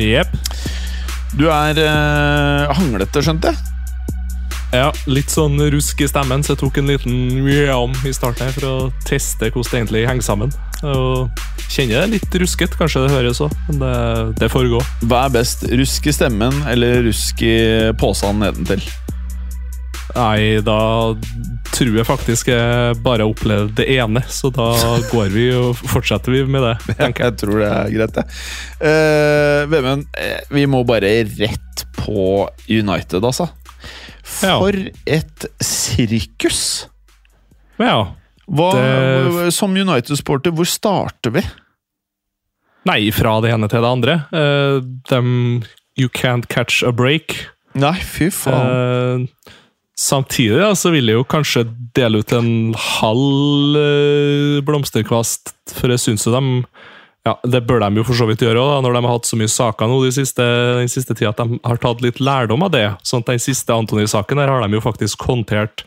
Jepp. Du er uh, hanglete, skjønte jeg? Ja, litt sånn rusk i stemmen, så jeg tok en liten mjam i starten her for å teste hvordan det egentlig henger sammen. Og kjenner det litt rusket, kanskje det høres òg, men det, det får gå. Hva er best, rusk i stemmen eller rusk i posen nedentil? Nei, da tror jeg faktisk jeg bare har opplevd det ene, så da går vi og fortsetter vi med det. jeg. Jeg tror det er greit, det. Uh, Vemund, eh, vi må bare rett på United, altså. Ja. For et sirkus! Ja. Hva, Det- Som United-sporter, hvor starter vi? Nei, fra det ene til det andre. Uh, dem You can't catch a break. Nei, fy faen. Eh, samtidig da, så vil jeg jo kanskje dele ut en halv eh, blomsterkvast, for jeg syns jo de ja, Det bør de jo for så vidt gjøre da, når de har hatt så mye saker nå de siste, den siste tida, at de har tatt litt lærdom av det. sånn at Den siste Antony-saken der har de jo faktisk håndtert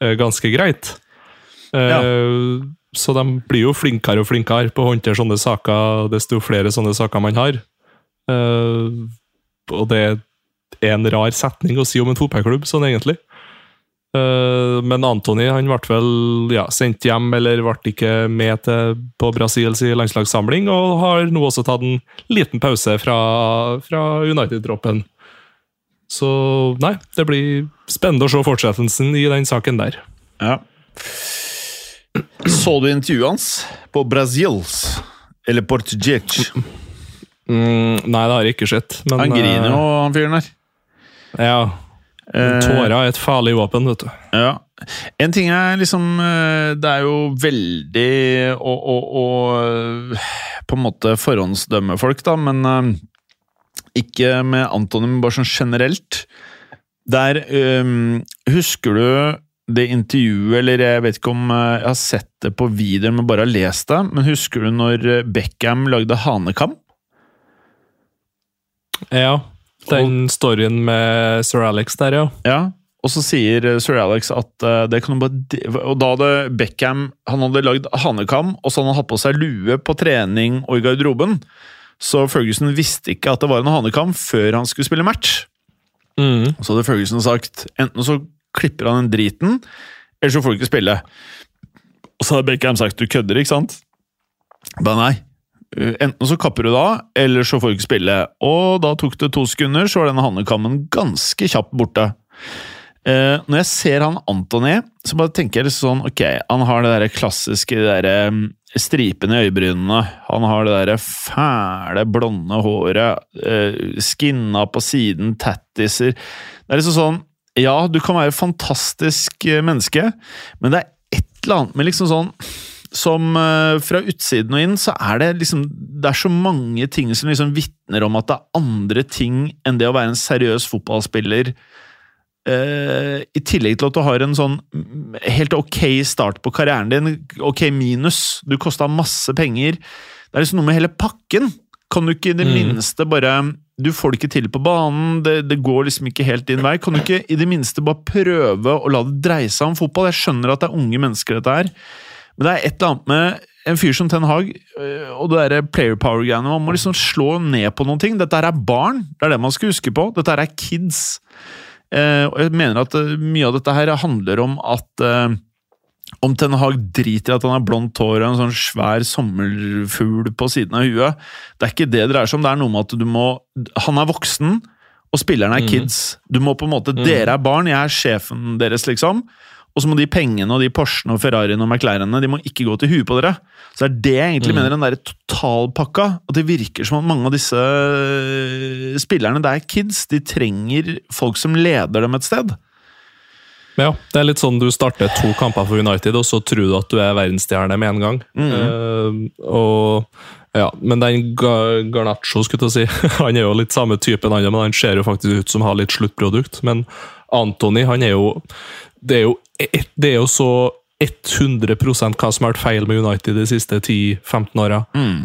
eh, ganske greit. Eh, Så de blir jo flinkere og flinkere på å håndtere sånne saker desto flere sånne saker man har. Eh, og det er en rar setning å si om en fotballklubb, sånn egentlig. Eh, men Antony han ble vel ja, sendt hjem, eller ble ikke med til, på Brasils landslagssamling, og har nå også tatt en liten pause fra, fra United-troppen. Så nei, det blir spennende å se fortsettelsen i den saken der. Ja. Så du intervjuet hans på Brasils? Eller Portugic? Mm, nei, det har jeg ikke sett. Men, Han griner jo, eh, han fyren der. Ja. Eh, Tårer er et farlig våpen, vet du. Ja. En ting er liksom eh, Det er jo veldig å, å, å på en måte forhåndsdømme folk, da, men eh, ikke med Antonym, bare sånn generelt. Der um, Husker du det intervjuet, eller jeg vet ikke om jeg har sett det på videoer, men bare har lest det, men husker du når Beckham lagde Hanekam? Ja. Den storyen med Sir Alex der, ja. Ja, og så sier eh, sir Alex at uh, det kan bare Og da hadde Beckham Han hadde lagd hanekam, og så hadde han hatt på seg lue på trening og i garderoben. Så Ferguson visste ikke at det var en hanekam før han skulle spille match. Mm. Så hadde Ferguson sagt enten så klipper han den driten, eller så får du ikke spille. Og så hadde Beckham sagt du kødder, ikke sant? Ba nei. Uh, Enten så kapper du da, eller så får du ikke spille. Og da tok det to sekunder, så var denne hannekammen ganske kjapt borte. Eh, når jeg ser han Antony, så bare tenker jeg litt sånn Ok, han har det der klassiske de der, um, stripene i øyebrynene. Han har det der fæle, blonde håret. eh, skinna på siden, tattiser. Det er liksom sånn Ja, du kan være et fantastisk eh, menneske, men det er et eller annet med liksom sånn som eh, fra utsiden og inn, så er det liksom Det er så mange ting som liksom vitner om at det er andre ting enn det å være en seriøs fotballspiller. eh, I tillegg til at du har en sånn mm, helt ok start på karrieren din, ok minus, du kosta masse penger. Det er liksom noe med hele pakken. Kan du ikke i det Mm. minste bare Du får det ikke til på banen, det, det går liksom ikke helt din vei. Kan du ikke i det minste bare prøve å la det dreie seg om fotball? Jeg skjønner at det er unge mennesker, dette her. Men det er et eller annet med en fyr som Ten Hag øh, og det der player power-greiene. Man må liksom slå ned på noen ting. Dette her er barn, det er det man skal huske på. Dette her er kids. Eh, og jeg mener at eh, mye av dette her handler om at eh, om Ten Hag driter i at han har blondt hår og en sånn svær sommerfugl på siden av huet Det er ikke det det dreier seg om. Det er noe med at du må Han er voksen, og spillerne er kids. Du må på en måte, Dere er barn, jeg er sjefen deres, liksom. Og så må de pengene og de Porschene og Ferrariene og McLarenene de må ikke gå til huet på dere. Så det er det jeg egentlig mener, den der totalpakka. At det virker som at mange av disse øh, spillerne, det er kids. De trenger folk som leder dem et sted. Ja, det er litt sånn du starter to kamper for United, og så tror du at du er verdensstjerne med en gang. Eh, og ja, Men den Garnaccio, skulle jeg si, han er jo litt samme typen, han, men han ser jo faktisk ut som har litt sluttprodukt. Men Anthony, han er jo Det er jo, det er jo så 100 hva som har vært feil med United de siste 10-15 åra.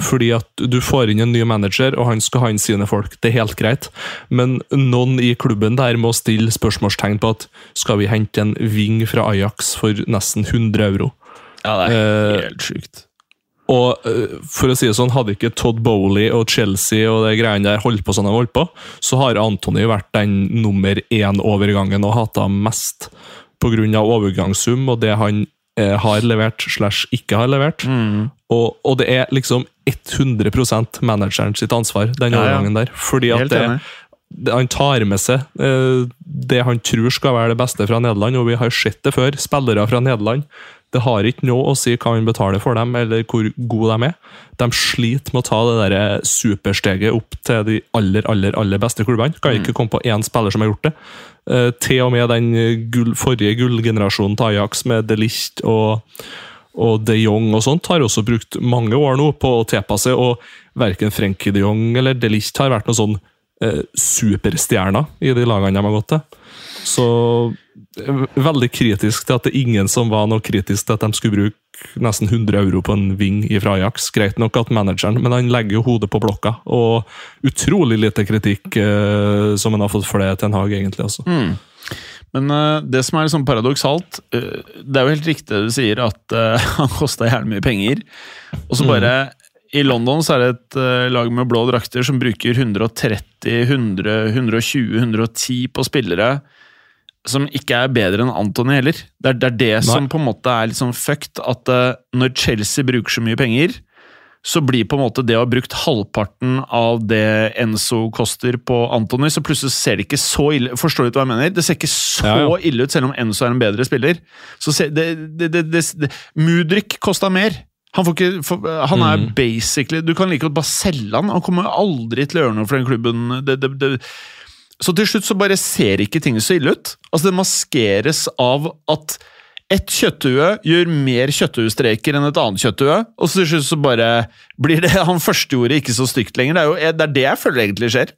Fordi at du får inn en ny manager, og han skal ha inn sine folk. Det er helt greit. Men noen i klubben der må stille spørsmålstegn på at skal vi hente en ving fra Ajax for nesten 100 euro? Ja, det er helt sjukt. Og eh, for å si det sånn, hadde ikke Todd Bowley og Chelsea og det greiene der holdt på sånn de holdt på, så har Anthony vært den nummer én-overgangen og hata mest pga. overgangssum og det han eh, har levert slash ikke har levert. Og, og det er liksom 100% manageren sitt ansvar, den Ja, ja. overgangen der. Fordi at det, det- han tar med seg eh, det han tror skal være det beste fra Nederland, og vi har sett det før. Spillere fra Nederland. Det har ikke noe å si hva man betaler for dem, eller hvor gode de er. De sliter med å ta det der supersteget opp til de aller aller, aller beste klubbene. Kan ikke komme på én spiller som har gjort det. Eh, til og med den gull, forrige gullgenerasjonen til Ajax med De Ligt og og de Jong og sånt har også brukt mange år nå på å tilpasse, og verken Frenkie de Jong eller de Ligt har vært noen sånn eh, superstjerner i de lagene de har gått til. Så eh, veldig kritisk til at det er ingen som var noe kritisk til at de skulle bruke nesten 100 euro på en ving fra Ajax. Greit nok at manageren, men han legger jo hodet på blokka. Og utrolig lite kritikk eh, som han har fått for det til en Hag, egentlig. altså. Men uh, det som er liksom paradoksalt uh, Det er jo helt riktig det du sier, at uh, han kosta jævlig mye penger. Og så bare I London så er det et lag med blå drakter som bruker 130, 100, 120, 110 på spillere som ikke er bedre enn Anthony heller. Det er det, er det som på en måte er litt sånn fucked, at uh, når Chelsea bruker så mye penger, så blir på en måte det å ha brukt halvparten av det Enzo koster på Antony, så plutselig ser det ikke så ille Forstår du hva jeg mener? Det ser ikke så Ja, ja. ille ut, selv om Enzo er en bedre spiller. Så ser, det, det, det, Mudrik kosta mer. Han, får ikke, for, han er basically Du kan like godt bare selge han. Han kommer aldri til å gjøre noe for den klubben. Det, så til slutt så bare ser ikke ting så ille ut. Altså Det maskeres av at ett kjøtthue gjør mer kjøtthuestreker enn et annet kjøtthue, og så til slutt så bare blir det han første gjorde ikke så stygt lenger. Det er jo det, er det jeg føler egentlig skjer.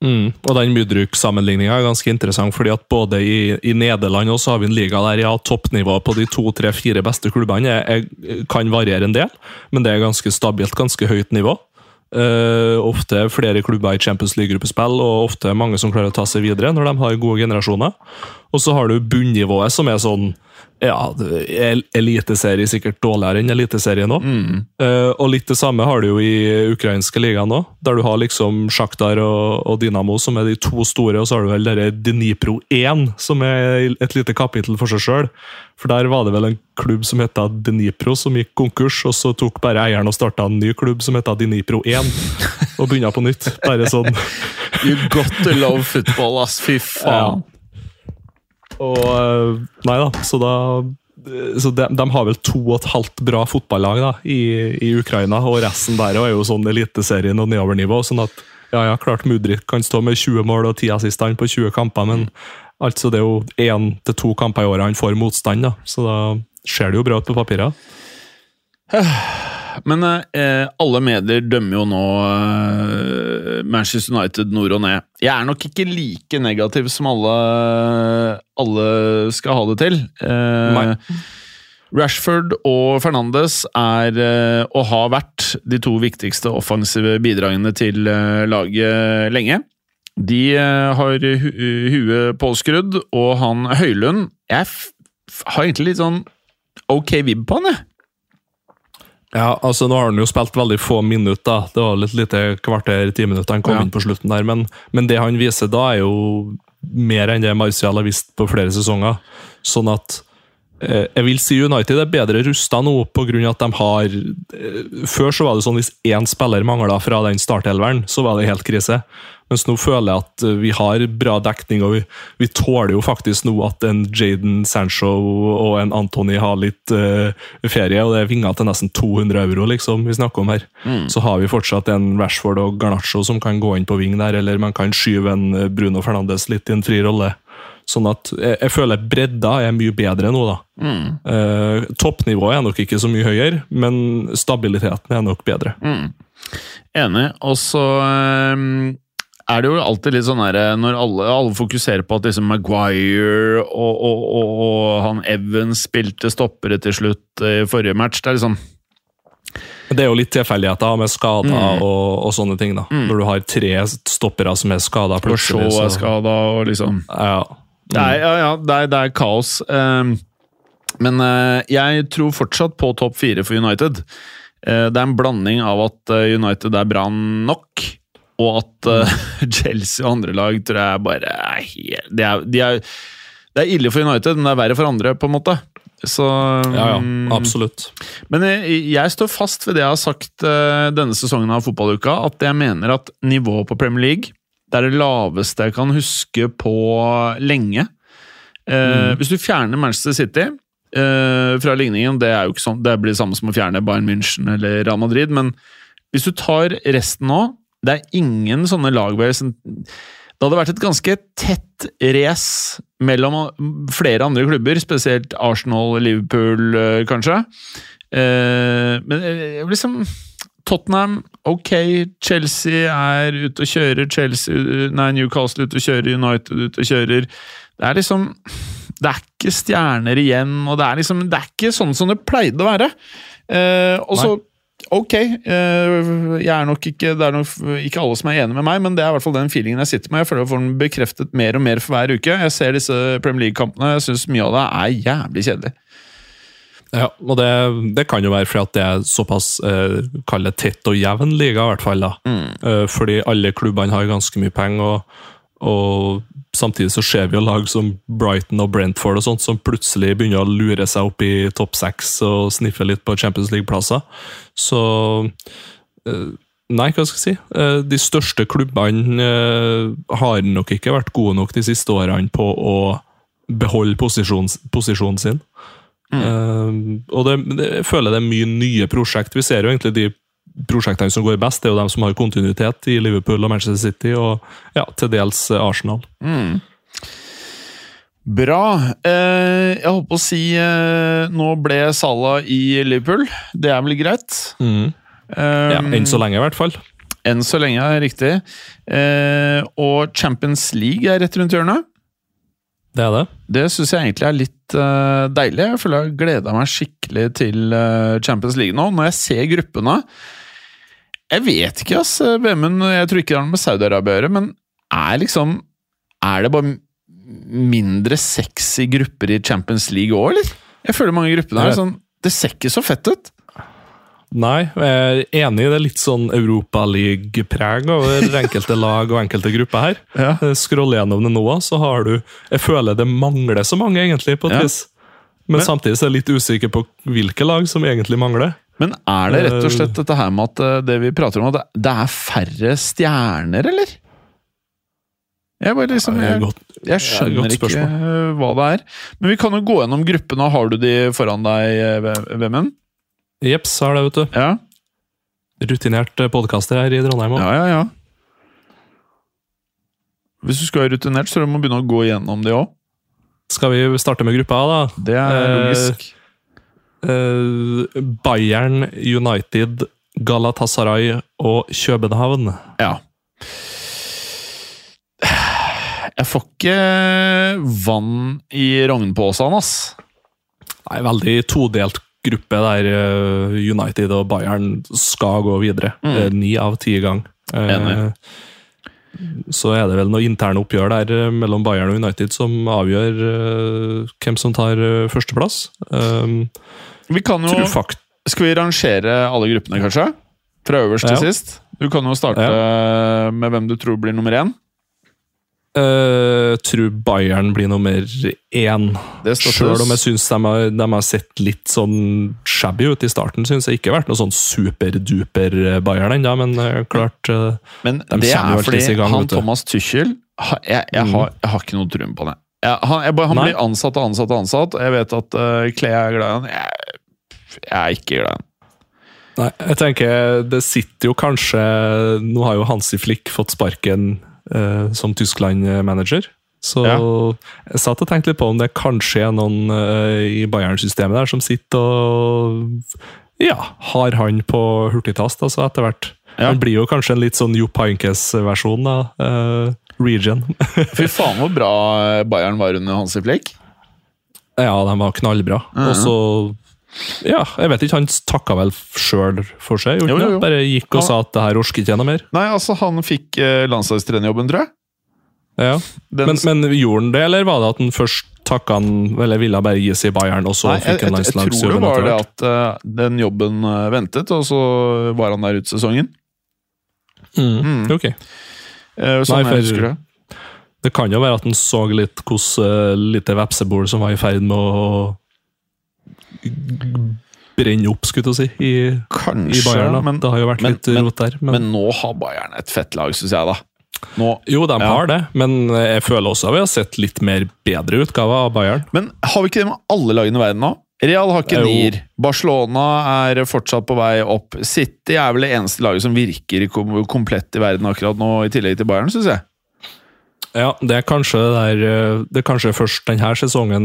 Mm. Og den mudruk-sammenligninga er ganske interessant, fordi at både i, i Nederland og så har vi en liga der ja, toppnivået på de to, tre, fire beste klubbene er, er, kan variere en del, men det er ganske stabilt, ganske høyt nivå. Eh, ofte flere klubber i Champions League-gruppespill, og ofte mange som klarer å ta seg videre når de har gode generasjoner. Og så har du bunnivået, som er sånn ja, eliteserie sikkert dårligere enn eliteserien nå. Uh, og litt det samme har du jo i ukrainske ligaen nå, der du har liksom Sjaktar og, og Dynamo som er de to store, og så har du vel dere Dnipro 1, som er et lite kapittel for seg sjøl. For der var det vel en klubb som heta Dnipro, som gikk konkurs, og så tok bare eieren og starta en ny klubb som heta Dnipro 1, og begynna på nytt. Bare sånn. You got to love football, ass. Fy faen. Og eh, Nei da, så da så de, de har vel to og et halvt bra fotballag da, i, i Ukraina, og resten der er jo sånn eliteserien og nedovernivå. sånn at ja, ja, klart Mudrik kan stå med 20 mål og 10 assistene på 20 kamper, men altså det er jo én til to kamper i året han får motstand, da. så da ser det jo bra ut på papiret. Men eh, alle medier dømmer jo nå eh, Manchester United nord og ned. Jeg er nok ikke like negativ som alle, alle skal ha det til. Eh, Rashford og Fernandes er, eh, og har vært, de to viktigste offensive bidragene til eh, laget lenge. De eh, har hu huet påskrudd, og han Høylund Jeg har egentlig litt sånn ok vibb på han, jeg. Ja, altså Nå har han jo spilt veldig få minutter. Det var litt lite kvarter, ti minutter han kom Ja. inn på slutten der. Men, men det han viser da, er jo mer enn det Martial har vist på flere sesonger. Sånn at eh, jeg vil si United er bedre rusta nå pga. at de har eh, Før så var det sånn hvis én spiller mangla fra den startelveren, så var det helt krise. Mens nå føler jeg at vi har bra dekning, og vi, vi tåler jo faktisk nå at en Jaden Sancho og en Anthony har litt uh, ferie, og det er vinger til nesten 200 euro liksom vi snakker om her. Mm. Så har vi fortsatt en Rashford og Garnaccio som kan gå inn på ving der, eller man kan skyve en Bruno Fernandes litt i en fri rolle. Sånn at jeg, jeg, føler bredda er mye bedre nå, da. Mm. Eh, toppnivået er nok ikke så mye høyere, men stabiliteten er nok bedre. Mm. Enig. Og så um, er det jo alltid litt sånn herre Når alle, alle, fokuserer på at liksom Maguire og, og, og, og, han Evans spilte stoppere til slutt i forrige match. Det er liksom det er jo litt tilfeldigheter med skader mm. og, og, sånne ting. da. Mm. Når du har tre stoppere som er skada plutselig. Og Shaw er skada og liksom Ja. Det er, ja, ja, det er, det er kaos. Um, men uh, jeg tror fortsatt på topp fire for United. Uh, det er en blanding av at uh, United er bra nok, og at Chelsea og andre lag tror jeg bare er helt de er, de er, Det er ille for United, men det er verre for andre, på en måte. Så, ja, ja, mm, absolutt. Men jeg, jeg, står fast ved det jeg har sagt denne sesongen av fotballuka, at jeg mener at nivået på Premier League det er det laveste jeg kan huske på lenge. Eh, mm. Hvis du fjerner Manchester City eh, fra ligningen, det er jo ikke sånn, det blir det samme som å fjerne Bayern München eller Real Madrid, men hvis du tar resten nå Det er ingen sånne lagbevegelser Det hadde vært et ganske tett race mellom flere andre klubber, spesielt Arsenal, Liverpool, eh, kanskje. Eh, men eh, liksom Tottenham, ok. Chelsea er ute og kjører. Chelsea, nei, Newcastle ute og kjører. United ute og kjører. Det er liksom Det er ikke stjerner igjen, og det er liksom Det er ikke sånn som det pleide å være. Og så Ok, eh, jeg er nok ikke, det er nok ikke alle som er enige med meg, men det er i hvert fall den feelingen jeg sitter med. Jeg føler jeg får den bekreftet mer og mer for hver uke. Jeg ser disse Premier League-kampene, jeg syns mye av det er jævlig kjedelig. Ja, og det, det, kan jo være fordi at det er såpass eh, tett og jevn liga, i hvert fall. da. Mm. Eh, fordi alle klubbene har ganske mye penger, og, og, samtidig så ser vi jo lag som Brighton og Brentford og sånt, som plutselig begynner å lure seg opp i topp seks og sniffe litt på Champions League-plasser. Så eh, Nei, hva skal jeg si? Eh, de største klubbene eh, har nok ikke vært gode nok de siste årene på å beholde posisjonen, posisjonen sin. Mm. Og det, det, jeg føler det er mye nye prosjekt. Vi ser jo egentlig de prosjektene som går best, det er jo de som har kontinuitet i Liverpool og Manchester City, og ja, til dels Arsenal. Mm. Bra. Eh, jeg holdt på å si eh, Nå ble Salah i Liverpool. Det er vel greit? Mm. Ja, enn så lenge, i hvert fall. Enn så lenge, riktig. Eh, og Champions League er rett rundt hjørnet. Det er det. Det syns jeg egentlig er litt deilig. Jeg føler jeg har gleda meg skikkelig til Champions League nå. Når jeg ser gruppene Jeg vet ikke, ass, Vemund. Jeg tror ikke det har noe med Saudi-Arabia å gjøre, men er liksom Er det bare mindre sexy grupper i Champions League òg, eller? Jeg føler mange gruppene der, sånn Det ser ikke så fett ut. Nei, jeg er enig. i Det litt sånn Europaliga-preg over enkelte lag og enkelte grupper her. Ja. Scroll gjennom det nå, så har du Jeg føler det mangler så mange, egentlig, på et ja. vis. Men, Men, samtidig så er jeg litt usikker på hvilke lag som egentlig mangler. Men er det rett og slett dette her med at eh, det vi prater om, at det er færre stjerner, eller? Jeg, bare liksom, jeg, jeg skjønner ikke hva det er. Men vi kan jo gå gjennom gruppene. Har du de foran deg, eh, Vemund? Jepps, har det, vet du. Ja. Rutinert podkaster her i Trondheim òg. Ja, ja, ja. Hvis du skal være rutinert, så må du begynne å gå gjennom det òg. Skal vi starte med gruppa, da? Det er logisk. Eh, eh, Bayern, United, Galatasaray og København. Ja. Jeg får ikke vann i rognposen, ass. Nei, veldig todelt gruppe der eh, United og Bayern skal gå videre. Mm. Eh, ni av ti gang. Enig. Så er det vel noe interne oppgjør der eh, mellom Bayern og United som avgjør hvem som tar førsteplass. vi kan jo Skal vi rangere alle gruppene, kanskje? Fra øverst til ja. sist? Du kan jo starte ja. med hvem du tror blir nummer én. Uh, tror Bayern blir nummer én. Sjøl om jeg syns de, de har sett litt sånn shabby ut i starten. Synes jeg ikke har vært noe sånn superduper Bayern ennå, men eh, klart eh, Men De det er fordi i gang, han. Thomas Tuchel ha- jeg, jeg, Mm. har, jeg har ikke noe truen på det. Han han blir ansatt og ansatt og ansatt, jeg vet at uh, Klee er glad i han. Jeg er ikke glad i han. Nei, jeg tenker det sitter jo kanskje Nå har jo Hansi Flick fått sparken eh, som Tyskland-manager. Så Ja. jeg satt og tenkte litt på om det kanskje er noen uh, i Bayern-systemet der som sitter og ja, har han på hurtigtast altså etter hvert. Ja. Han blir jo kanskje en litt sånn Jopp Heinkes-versjon da, uh, Region. Fy faen hvor bra Bayern var under Hansi Flick. ja, de var knallbra. Mhm. Og så ja, jeg vet ikke, han takka vel sjøl for seg? Jo, jo, jo. Bare gikk og sa at det her orker ikke jeg noe mer? Nei, altså han fikk eh, landslagstrenerjobben, tror jeg. Ja. Den- Men, men gjorde han det, eller var det at han først takka han, eller ville bare gi seg i Bayern, og så Nei, fikk han landslagsjobben? jeg tror det var det at uh, den jobben eh, ventet, og så var han der ut sesongen. Mm. Mm. Ok. Uh, sånn Nei, jeg husker det. Det kan jo være at han så litt hvordan uh, lite vepsebol som var i ferd med å brenne opp, skulle jeg si, i, i Kanskje, Bayern. Da. men, det har jo vært men- litt men- rot der. Men, men nå har Bayern et fett lag, syns jeg, da. Nå, jo, de Ja. har det, men jeg føler også at vi har sett litt mer bedre utgaver av Bayern. Men har vi ikke det med alle lagene i verden nå? Real har ikke nier. Barcelona er fortsatt på vei opp. City er vel det eneste laget som virker komplett i verden akkurat nå, i tillegg til Bayern, syns jeg. Ja, det er kanskje det der eh, Det er kanskje først denne sesongen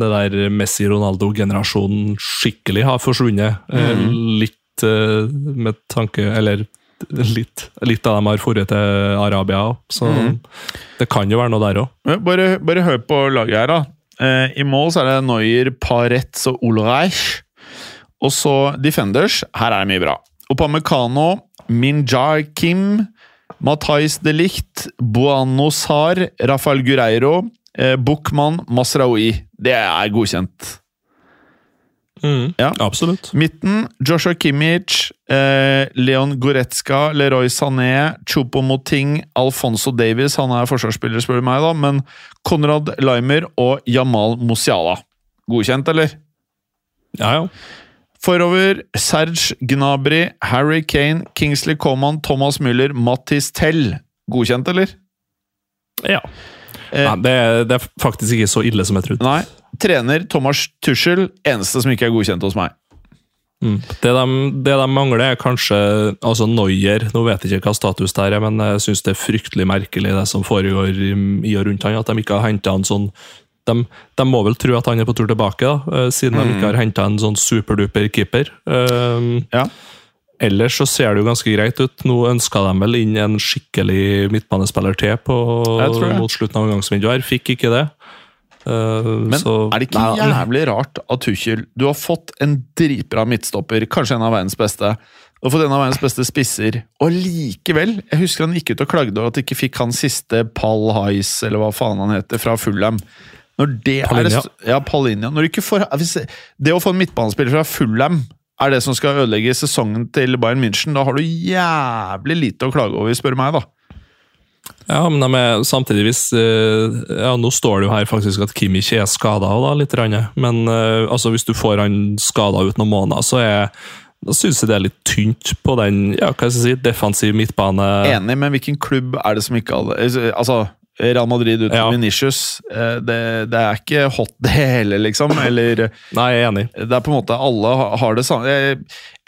det der Messi-Ronaldo-generasjonen skikkelig har forsvunnet. Eh, Mhm. Litt eh, med tanke Eller litt, litt av dem har dratt til Arabia så mm. det kan jo være noe der òg. Bare, bare hør på laget her, da. I mål så er det Neuer, Paretz og Ulreich. Og så Defenders. Her er det mye bra. Opamecano, Minjar Kim, Matais de Licht, Buano Sar, Rafael Gureiro, eh, Buchmann, Masraoui. Det er godkjent. Ja. Absolutt. Midten Joshua Kimmich, eh, Leon Goretzka, Leroy Sané, Chupo Moting Alfonso Davies Han er forsvarsspiller, spør du meg, da, men Konrad Limer og Jamal Musiala. Godkjent, eller? Ja, ja. Forover Serge Gnabry, Harry Kane, Kingsley Coman, Thomas Müller, Mattis Tell. Godkjent, eller? ja. Eh, Nei, det, er, det er faktisk ikke så ille som jeg trodde. Nei. Trener Thomas Tuschel, Eneste som ikke er godkjent hos meg. Mm. Det, de, det de mangler, er kanskje altså Noyer. Nå vet jeg ikke hva status det er, men jeg syns det er fryktelig merkelig det som foregår i, i og rundt han, at de ikke har henta en sånn de, de må vel tro at han er på tur tilbake, da, siden siden de ikke har henta en sånn superduper keeper. Um, Ja. Ellers så ser det jo ganske greit ut. Nå ønska de vel inn en skikkelig midtbanespiller til på, mot slutten av omgangsvinduet. Fikk ikke det. Uh, Men så, er det ikke Nei, jævlig rart at Tuchel Du har fått en dritbra midtstopper, kanskje en av verdens beste. Du har fått en av verdens beste spisser, og likevel Jeg husker han gikk ut og klagde over at de ikke fikk han siste Pal Highs, eller hva faen han heter, fra Fulham. Når det er ja, Palinja. Når du ikke får, hvis, det å få en midtbanespiller fra Fulham er det som skal ødelegge sesongen til Bayern München, da har du jævlig lite å klage over, spør meg, da. Ja, men er samtidig hvis eh, Ja, nå står det jo her faktisk at Kimmich er skada, da, litt. Men eh, altså, hvis du får han skada ut noen måneder, så er da syns jeg det er litt tynt på den ja, hva skal jeg si, defensiv midtbane. Enig, men hvilken klubb er det som ikke alle Altså, Real Madrid uten Ja. Vinicius, eh, det, det er ikke hot det hele, liksom. Eller Nei, jeg er enig. Det er på en måte Alle har det samme. Jeg,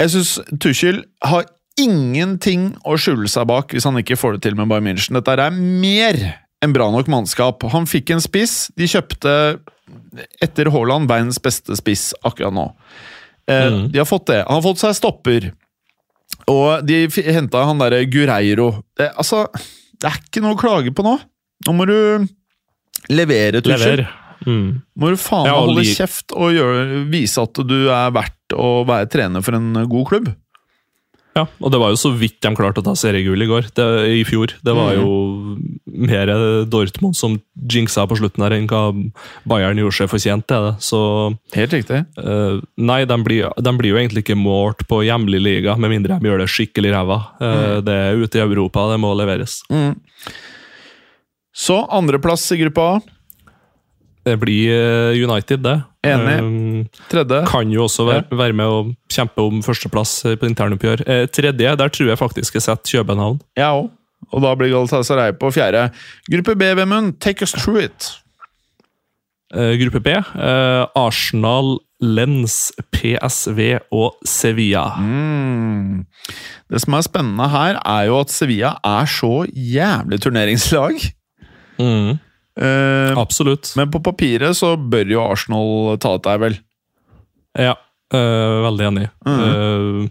jeg syns Tuchel har ingenting å skjule seg bak hvis han ikke får det til med Bayern München. Dette er mer enn bra nok mannskap. Han fikk en spiss. De kjøpte, etter Haaland, verdens beste spiss akkurat nå. Eh, Mm. De har fått det. Han har fått seg stopper. Og de henta han derre Gureiro. Det, altså, det er ikke noe å klage på nå. Nå må du levere, Tuchel. Mm. Må du faen meg holde kjeft og gjøre, vise at du er verdt å være trener for en god klubb. Ja, og det var jo så vidt de klarte å ta seriegull i går, det, i fjor. Det var Mm. jo mer Dortmund som jinxa på slutten her, enn hva Bayern gjorde seg fortjent til det. Så Helt riktig. Uh, nei, de blir, de blir jo egentlig ikke målt på hjemlig liga, med mindre de gjør det skikkelig ræva. Eh, Det er ute i Europa, det må leveres. Mm. Så andreplass i gruppa A. Det blir eh, United, det. Enig. Um, Tredje. kan jo også være, være med å kjempe om førsteplass eh, på internoppgjør. Eh, tredje, der tror jeg faktisk jeg setter København. Jeg òg. Og da blir Galatasaray på fjerde. Gruppe B, Vemund, take us through it. Gruppe B, Arsenal, Lens, PSV og Sevilla. Mm. Det som er spennende her, er jo at Sevilla er så jævlig turneringslag. Mm. Eh, Absolutt. men på papiret så bør jo Arsenal ta dette her, vel. Ja, eh, veldig enig. Mm. Eh,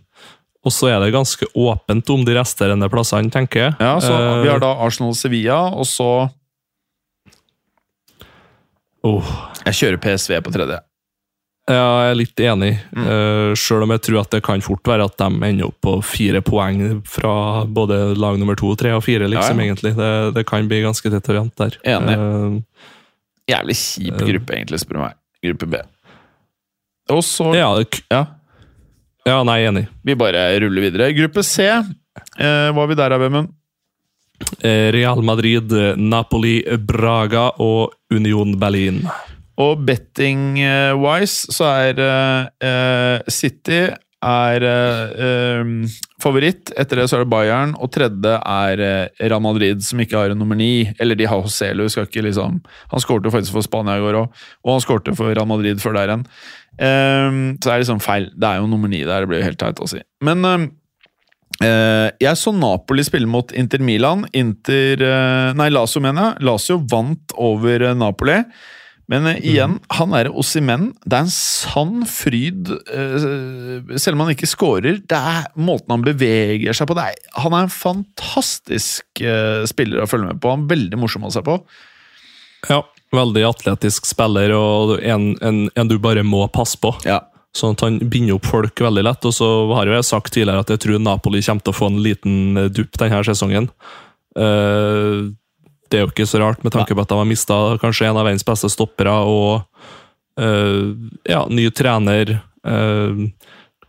og så er det ganske åpent om de resterende plassene, tenker jeg. Ja, så Eh, Vi har da Arsenal-Sevilla, og så oh. Jeg kjører PSV på tredje. Ja, jeg er litt enig. Mm. Uh, selv om jeg tror at det kan fort være at de ender opp på fire poeng fra både lag nummer to, tre og fire, liksom, Ja, ja. egentlig. Det, det kan bli ganske tett og jevnt der. Enig. Uh, Jævlig kjip Eh. gruppe, egentlig, spør du meg. Gruppe B. Og så ja, Ja, ja, nei, enig. vi bare ruller videre. Gruppe C. uh, var vi der, Vemund? Eh, Real Madrid, eh, Napoli, Braga og Union Berlin. Og betting-wise så er eh, eh, City er eh, eh, favoritt. Etter det så er det Bayern, og tredje er eh, Real Madrid, som ikke har en nummer ni. Eller de har Joselu, skal ikke liksom Han skårte faktisk for Spania i går òg, og han skårte for Real Madrid før der igjen. Eh, så det er liksom feil. Det er jo nummer ni der, det blir jo helt teit å si. Men eh, eh, jeg så Napoli spille mot Inter Milan. Inter Nei, Lazio, mener jeg. Lazio vant over Napoli. Men uh, igjen, han er Ossimen. Det er en sann fryd, uh, selv om han ikke scorer. Det er måten han beveger seg på. Det er, han er en fantastisk uh, spiller å følge med på. Han er veldig morsom å se på. Ja, veldig atletisk spiller, og en, en, en du bare må passe på. Ja. Sånn at han binder opp folk veldig lett. Og så har jeg sagt tidligere at jeg tror Napoli kommer til å få en liten dupp denne sesongen. Eh, det er jo ikke så rart, med tanke på at de har mista kanskje en av verdens beste stoppere og eh, ja, ny trener. eh,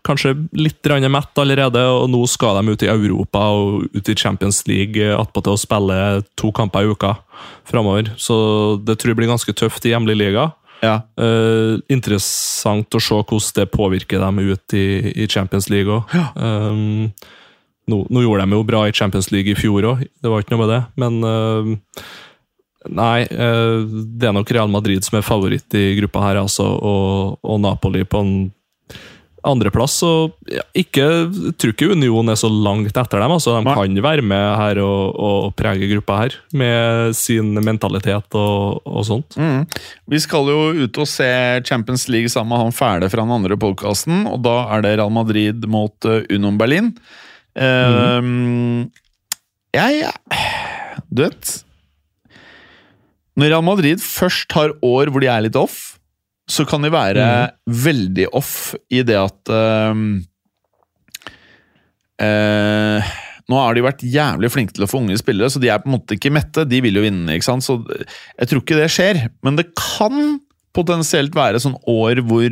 kanskje litt mett allerede, og nå skal de ut i Europa og ut i Champions League eh, attpåtil å spille to kamper i uka framover. Så det tror jeg blir ganske tøft i hjemlig liga. ja. Uh, interessant å se hvordan det påvirker dem ut i, i Champions League òg. Ja. Nå, nå gjorde de jo bra i Champions League i fjor òg, det var ikke noe med det. Men uh, nei, uh, det er nok Real Madrid som er favoritt i gruppa her, altså, og, og Napoli på en andreplass. Og ja, ikke, tror ikke Union er så langt etter dem. altså De Nei. kan være med her og, og prege gruppa her, med sin mentalitet og, og sånt. Mm. Vi skal jo ut og se Champions League sammen med han fæle fra den andre podkasten, og da er det Real Madrid mot uh, Union Berlin. Eh, Jeg Du vet Når Real Madrid først har år hvor de er litt off, så kan de være veldig off i det at uh, uh, Nå har de vært jævlig flinke til å få unge spillere, så de er på en måte ikke mette. De vil jo vinne, ikke sant? Så jeg tror ikke det skjer. Men det kan potensielt være sånn år hvor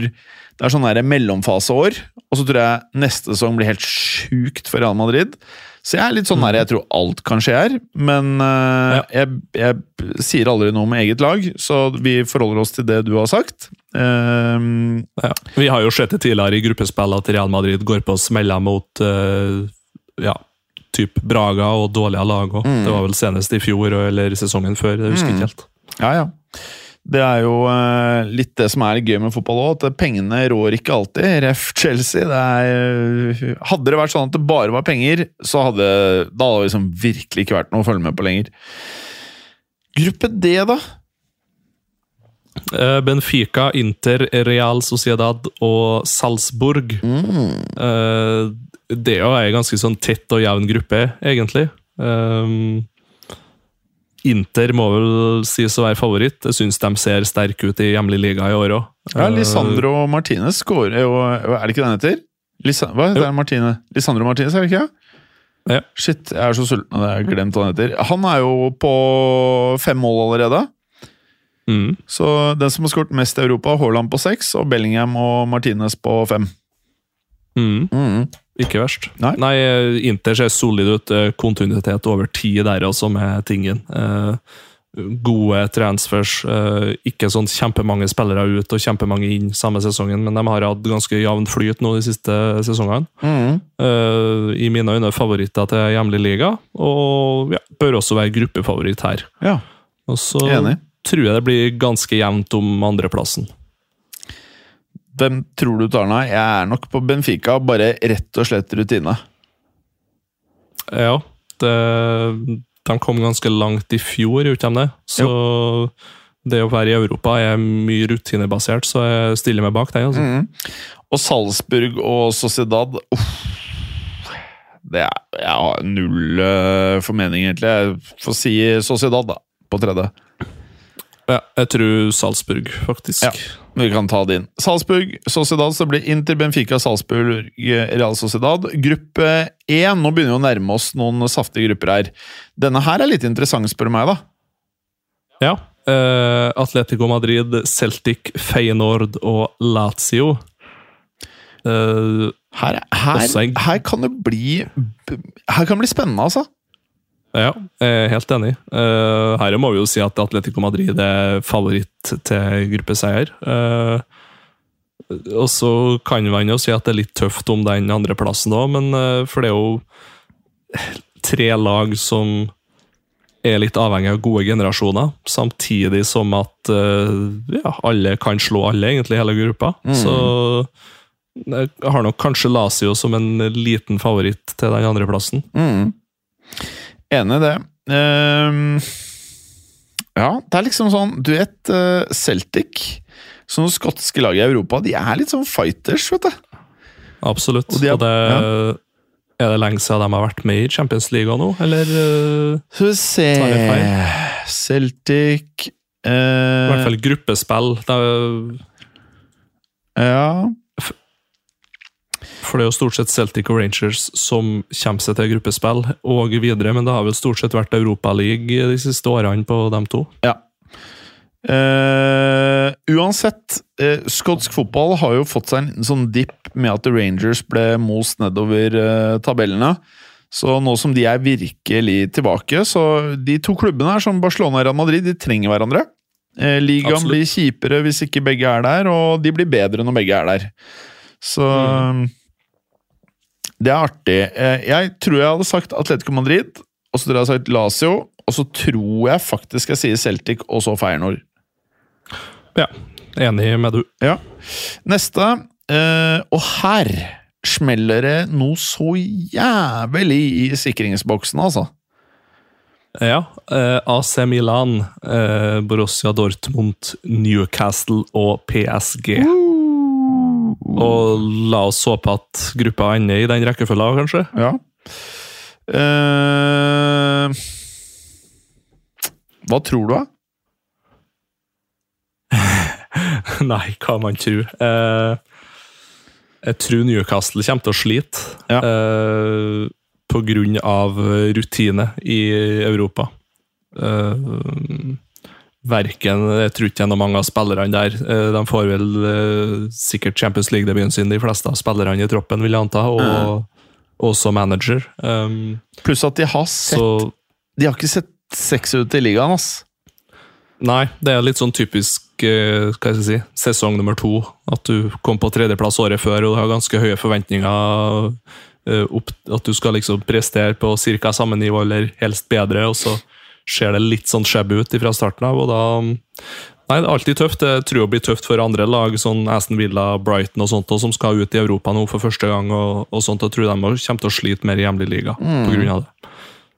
det er sånn mellomfaseår, og så tror jeg neste sesong blir helt sjukt for Real Madrid. Så jeg er litt sånn der, jeg tror alt kan skje her, men eh, jeg, jeg sier aldri noe om eget lag, så vi forholder oss til det du har sagt. Uh, Ja. Vi har jo sett det tidligere i gruppespill at Real Madrid går på smeller mot uh, ja, typ Braga og dårlige lag òg. Mm. Det var vel senest i fjor eller sesongen før. Jeg husker ikke helt. Ja, ja. Det er jo eh, litt det som er gøy med fotball òg, at pengene rår ikke alltid. Ref Chelsea. Det er, hadde det vært sånn at det bare var penger, så hadde da hadde det liksom virkelig ikke vært noe å følge med på lenger. Gruppe D, da? Eh, Benfica, Inter, Real Sociedad og Salzburg. Mm. det er jo en ganske sånn tett og jevn gruppe, egentlig. Um, Inter må vel sies å være favoritt. Jeg syns de ser sterke ut i hjemlig liga i år òg. Ja, Lisandro Martinez skårer jo Er det ikke den heter? Lisa, hva heter han Martine? Lisandro Martinez, er det ikke? Ja. Shit, jeg er så sulten at jeg har glemt hva han heter. Han er jo på fem mål allerede. Mm. Så den som har skåret mest i Europa, Haaland på seks, og Bellingham og Martinez på fem. Mm. Mm. Ikke verst. Nei. Nei, Inter ser solid ut. eh, Kontinuitet over tid der også, med tingen. Eh, gode transfers. eh, ikke sånn kjempemange spillere ut og kjempemange inn samme sesongen, men de har hatt ganske jevn flyt nå de siste sesongene. Eh, I mine øyne favoritter til hjemlig liga, og ja, bør også være gruppefavoritt her. Ja. Og så Enig. tror jeg det blir ganske jevnt om andreplassen. Hvem tror du tar den? av? Jeg er nok på Benfica, bare rett og slett rutine. Ja, det, de kom ganske langt i fjor, gjorde de det? Så det å være i Europa er mye rutinebasert, så jeg stiller meg bak den. Altså. Mm. Og Salzburg og Sociedad uff, det er, Jeg har null uh, formening, egentlig. Jeg får si Sociedad, da, på tredje. Ja, jeg tror Salzburg, faktisk. Ja. Vi kan ta det inn. Salzburg, Sociedad, så blir Inter, Benfica, Salzburg, Real Sociedad. Gruppe 1, nå begynner vi å nærme oss noen saftige grupper her. Denne her er litt interessant, spør du meg, da. Ja. Uh, Atletico Madrid, Celtic, Feyenoord og Lazio. Uh, Her, her, her kan det bli Her kan det bli spennende, altså. Ja, jeg er helt enig. Eh, her må vi jo si at Atletico Madrid er favoritt til gruppeseier. Eh, og så kan man jo si at det er litt tøft om den andreplassen òg, men eh, for det er jo tre lag som er litt avhengig av gode generasjoner, samtidig som at eh, ja, alle kan slå alle, egentlig, hele gruppa. Så jeg har nok kanskje Lazio som en liten favoritt til den andreplassen. Mm. Enig i det. Ehm, ja, det er liksom sånn Du vet, eh, Celtic, sånne skotske lag i Europa, de er litt sånn fighters, vet du. Absolutt. Og Og, de er- det, Er det lenge siden de har vært med i Champions League nå, eller eh, Skal vi se Celtic uh, i hvert fall gruppespill? Det er, Ja. For det er jo stort sett Celtic og Rangers som kommer seg til gruppespill og videre, men det har vel stort sett vært Europaliga de siste årene på dem to. ja. Uh, uansett, uh, skotsk fotball har jo fått seg en liten sånn dipp med at Rangers ble most nedover uh, tabellene. Så nå som de er virkelig tilbake, så de to klubbene her, som Barcelona og Real Madrid, de trenger hverandre. Ligaen Absolutt. blir kjipere hvis ikke begge er der, og de blir bedre når begge er der. Så Det er artig. Eh, jeg tror jeg hadde sagt Atletico Madrid, og så tror jeg jeg hadde sagt Lazio, og så tror jeg faktisk jeg sier Celtic, og så Feyenoord. Ja, enig med du. Ja. Neste, eh, og her smeller det noe så jævlig i sikringsboksen, altså. Ja, eh, AC Milan, eh, Borussia Dortmund, Newcastle og PSG. Og la oss håpe at gruppa ender i den rekkefølga, kanskje? Ja. Uh, hva tror du, da? Nei, hva man tror. Uh, jeg tror Newcastle kommer til å slite. Ja. Uh, på grunn av rutine i Europa. Eh, verken Jeg tror ikke det er mange av spillerne der. Eh, de får vel eh, sikkert Champions League-debuten sin, de fleste av spillerne i troppen, vil jeg anta. Og også manager. Um, Pluss at de har sett så De har ikke sett seks ut i ligaen, ass. Nei, det er litt sånn typisk eh, hva skal jeg si, sesong nummer to. At du kom på tredjeplass året før og du har ganske høye forventninger. opp, at du skal liksom prestere på ca. samme nivå, eller helst bedre, og så ser det litt sånn shabby ut fra starten av. og da... Nei, det er alltid tøft. Det tror jeg blir tøft for andre lag, sånn Aston Villa, Brighton og sånt, og som skal ut i Europa nå for første gang. og, og sånt, Jeg tror de kommer til å slite mer i hjemlig liga på grunn av det.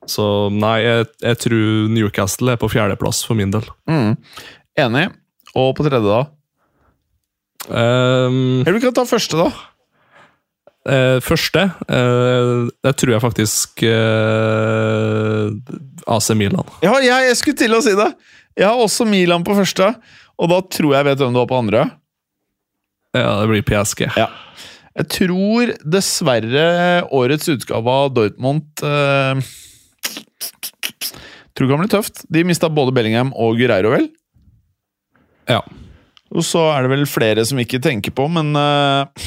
Så nei, jeg, jeg tror Newcastle er på fjerdeplass for min del. Mm. Enig. Og på tredje, da? Um, Eller vi kan ta første, da. Eh, første eh, Det tror jeg faktisk eh, AC Milan. Ja, jeg, jeg skulle til å si det! Jeg har også Milan på første, og da tror jeg jeg vet hvem du har på andre. Ja, det blir PSG. Ja. Jeg tror dessverre årets utgave av Dortmund eh, Tror det kan bli tøft. De mista både Bellingham og Gureiro, vel? Ja. Og så er det vel flere som ikke tenker på, men eh,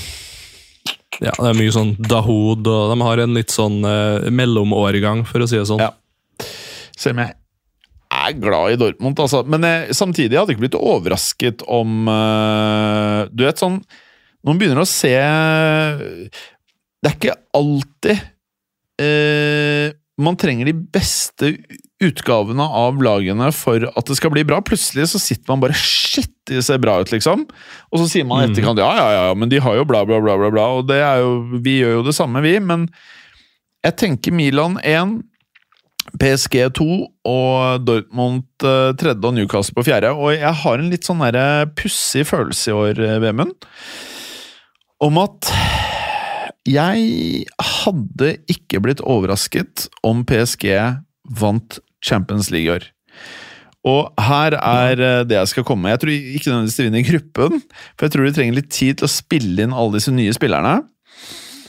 ja, det er mye sånn Dahoud, og de har en litt sånn eh, mellomårgang, for å si det sånn. Ja. selv om jeg er glad i Dortmund, altså. Men jeg, samtidig jeg ikke blitt overrasket om uh, Du vet sånn Noen begynner å se Det er ikke alltid uh, man trenger de beste utgavene av lagene for at det skal bli bra. Plutselig så sitter man bare Shit, de ser bra ut, liksom. Og så sier man i etterkant ja, ja, ja, men de har jo bla, bla, bla, bla, bla. Og det er jo, vi gjør jo det samme, vi. Men jeg tenker Milan 1, PSG 2 og Dortmund 3. og Newcastle på 4. Og jeg har en litt sånn pussig følelse i år, Vemund, om at jeg hadde ikke blitt overrasket om PSG vant Champions League i år. Og her er det jeg skal komme med. Jeg tror ikke nødvendigvis de vinner gruppen, for jeg tror de trenger litt tid til å spille inn alle disse nye spillerne.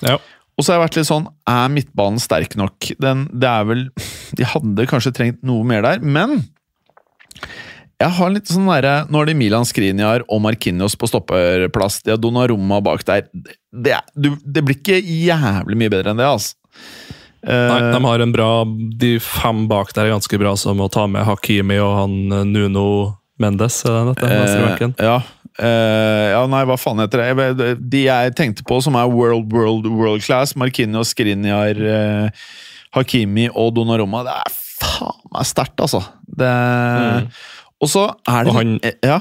Ja. Og så har jeg vært litt sånn Er midtbanen sterk nok? Den, det er vel De hadde kanskje trengt noe mer der, men jeg har litt sånn derre Nå er det Milan Skriniar og Markinios på stopperplass. De har Donnarumma bak der. Det, det, det, blir ikke jævlig mye bedre enn det, altså. Nei, de har en bra De fem bak der er ganske bra, som å ta med Hakimi og han eh, Nuno Mendes. Er det dette? Eh, ja. Uh, ja, nei, hva faen heter det? De jeg tenkte på som er world, world, world class, Markinios, Skriniar, uh, Hakimi og Donnarumma, det er faen meg sterkt, altså. Det mm. Og så er det han, Ja?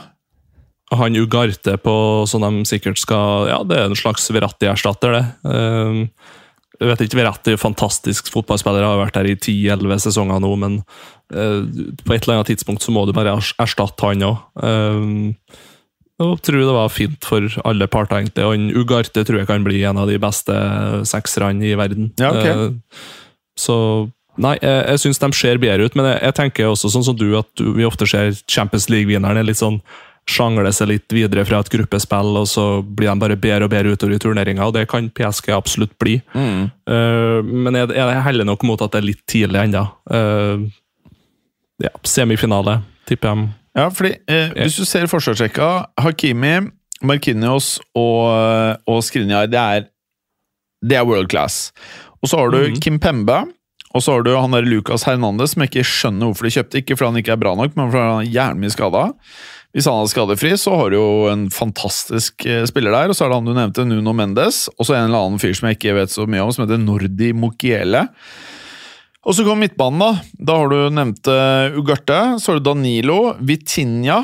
Han Ugarte på som de sikkert skal Ja, det er en slags Verratti-erstatter, det. Uh, jeg vet ikke, Verratti er fantastisk fotballspiller, har vært der i 10-11 sesonger nå, men uh, på et eller annet tidspunkt så må du bare erstatte han òg. Uh, jeg tror det var fint for alle parter, egentlig. Og han Ugarte tror jeg kan bli en av de beste sekserne i verden. Ja, okay. så Nei, jeg, jeg syns de ser bedre ut, men jeg, jeg, tenker også sånn som du, at du, vi ofte ser Champions League-vinneren er litt sånn sjangle seg litt videre fra et gruppespill, og så blir de bare bedre og bedre utover i turneringa, og det kan PSG absolutt bli. Mm. Uh, men jeg, jeg heller nok mot at det er litt tidlig ennå. Uh, ja, semifinale, tipper jeg. Ja, fordi eh, hvis du ser forsvarsrekka, Hakimi, Markinios og, og Skriniar, det er, det er world class. Og så har du mm. Kim Pembe og så har du han der Lucas Hernandez, som jeg ikke skjønner hvorfor de kjøpte. Ikke fordi han ikke er bra nok, men fordi han er jævlig mye skada. Hvis han er skadefri, så har du jo en fantastisk eh, spiller der. Og så er det han du nevnte, Nuno Mendes. Og så en eller annen fyr som jeg ikke vet så mye om, som heter Nordi Mokiele. Og så kommer midtbanen, da. Da har du nevnte Ugarte. Så har du Danilo. Vitinha.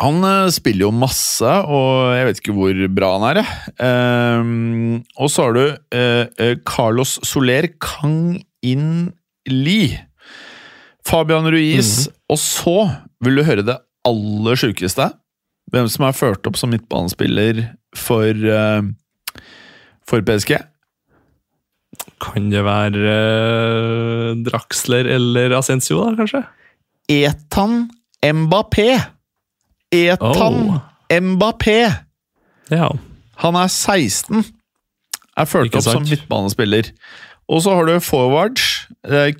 Han uh, spiller jo masse, og jeg vet ikke hvor bra han er. Um, og så har du uh, Carlos Soler Kang In Li. Fabian Ruiz. Mm -hmm. Og så vil du høre det aller sjukeste. Hvem som er ført opp som midtbanespiller for, uh, for PSG. Kan det være uh, Draxler eller Ascencio, da, kanskje? Etan Mbappé. Etan oh. Mbappé. Ja. Han er 16. Er ført opp som midtbanespiller. Og så har du forwards.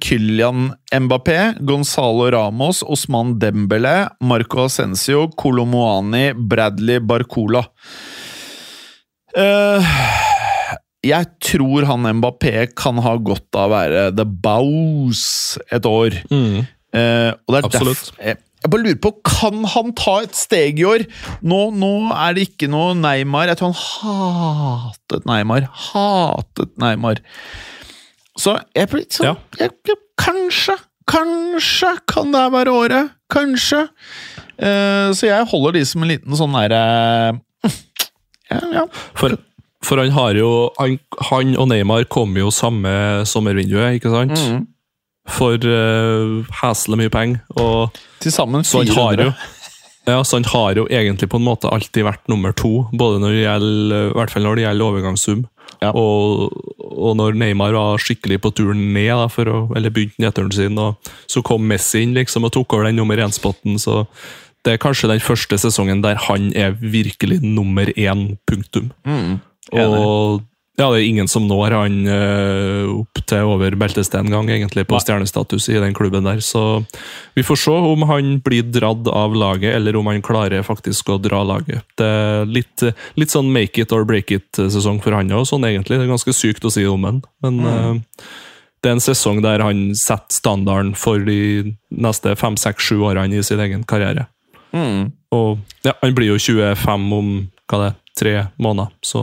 Kylian Mbappé, Gonzalo Ramos, Osman Dembele, Marco Ascencio, Colomoani, Bradley Barcola. Uh, jeg tror han Mbappé kan ha godt av å være the bows et år. Mm. Er Absolutt. Jeg, jeg bare lurer på, Kan han ta et steg i år? Nå, nå, er det ikke noe Neymar. Jeg tror han hatet Neymar. Hatet Neymar. Så jeg blir sånn ja. jeg, jeg, Kanskje, kanskje kan det være året. Kanskje. Uh, så jeg holder de som en liten sånn derre uh, ja, ja. For, for, han har jo han, han, og Neymar kommer jo samme sommervinduet, ikke sant? Mm. For uh, hesle mye penger. Og Til sammen 400. Ja, så han har jo egentlig på en måte alltid vært nummer to, både når det gjelder, i hvert fall når det gjelder overgangssum. Ja. Og, og, når Neymar var skikkelig på turen ned, da, for å, eller begynte nedturen sin, og så kom Messi inn liksom, og tok over den nummer én-spotten. så Det er kanskje den første sesongen der han er virkelig nummer én, punktum. Mm. Og ja, det er ingen som når han uh, opp til over beltestein engang, egentlig, på stjernestatus i den klubben der. Så vi får se om han blir dratt av laget, eller om han klarer faktisk å dra laget. Det er litt, litt sånn make it or break it-sesong for han òg, sånn egentlig. Det er ganske sykt å si om han, men mm. uh, det er en sesong der han setter standarden for de neste fem, seks, sju årene i sin egen karriere. Mm. Og ja, han blir jo 25 om hva det er, tre måneder, så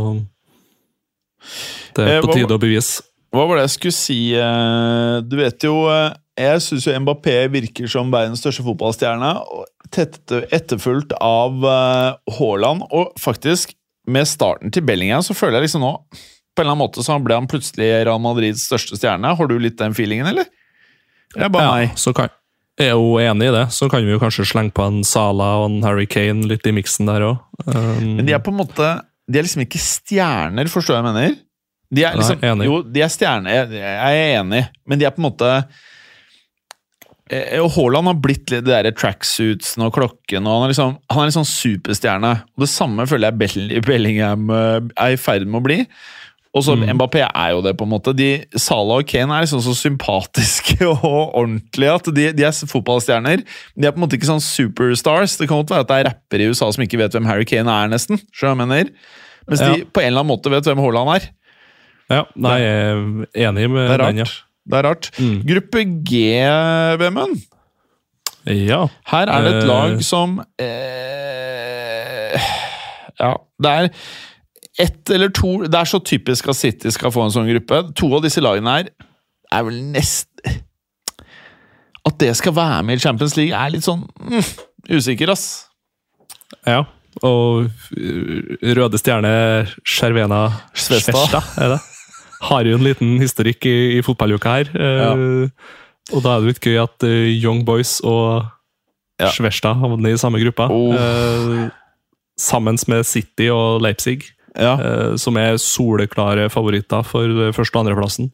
det Eh, er på hva- tide å bevise. Hva var det jeg skulle si? eh, Du vet jo eh, Jeg syns jo Mbappé virker som verdens største fotballstjerne. Etterfulgt av eh, Haaland. Og faktisk, med starten til Bellingham, så føler jeg liksom nå På en eller annen måte så ble han plutselig Real Madrids største stjerne. Har du litt den feelingen, eller? Eller er bare Ja, meg? så kan, jeg er jo enig i det. Så kan vi jo kanskje slenge på en Sala og en Harry Kane litt i miksen der òg. Um, Men de er på en måte De er liksom ikke stjerner, forstår jeg mener? De er Nei, liksom, enig. Jo, de er stjerner, jeg, jeg er enig, men de er på en måte Eh, Og Haaland har blitt litt det tracksuitsen og klokken, og han er liksom Han er sånn superstjerne. Og det samme føler jeg Bell- Bellingham eh, er i ferd med å bli. Og så Mm. Mbappé er jo det, på en måte. De, Salah og Kane er liksom så sympatiske og ordentlige at de, de er fotballstjerner. De er på en måte ikke sånn superstars. Det kan godt være at det er rappere i USA som ikke vet hvem Harry Kane er, nesten. Jeg mener? Mens Ja. de på en eller annen måte vet hvem Haaland er. ja, nei, jeg er enig med Det er den, ja. Det er rart. Mm. Gruppe G, Vemund. Ja. Her er det et Eh. lag som eh, Ja, det er ett eller to Det er så typisk at City skal få en sånn gruppe. To av disse lagene her er vel nest At det skal være med i Champions League, er litt sånn mm, usikker, ass. ja. Og uh, Røde Stjerne Cervena Svesta. Er det? Har jo en liten historikk i, i fotballuka her. eh, Og da er det litt gøy at eh, Young Boys og Ja. Svesta havner i samme gruppa. Oh. eh, sammen med City og Leipzig, Ja, eh, som er soleklare favoritter for eh, første- og andreplassen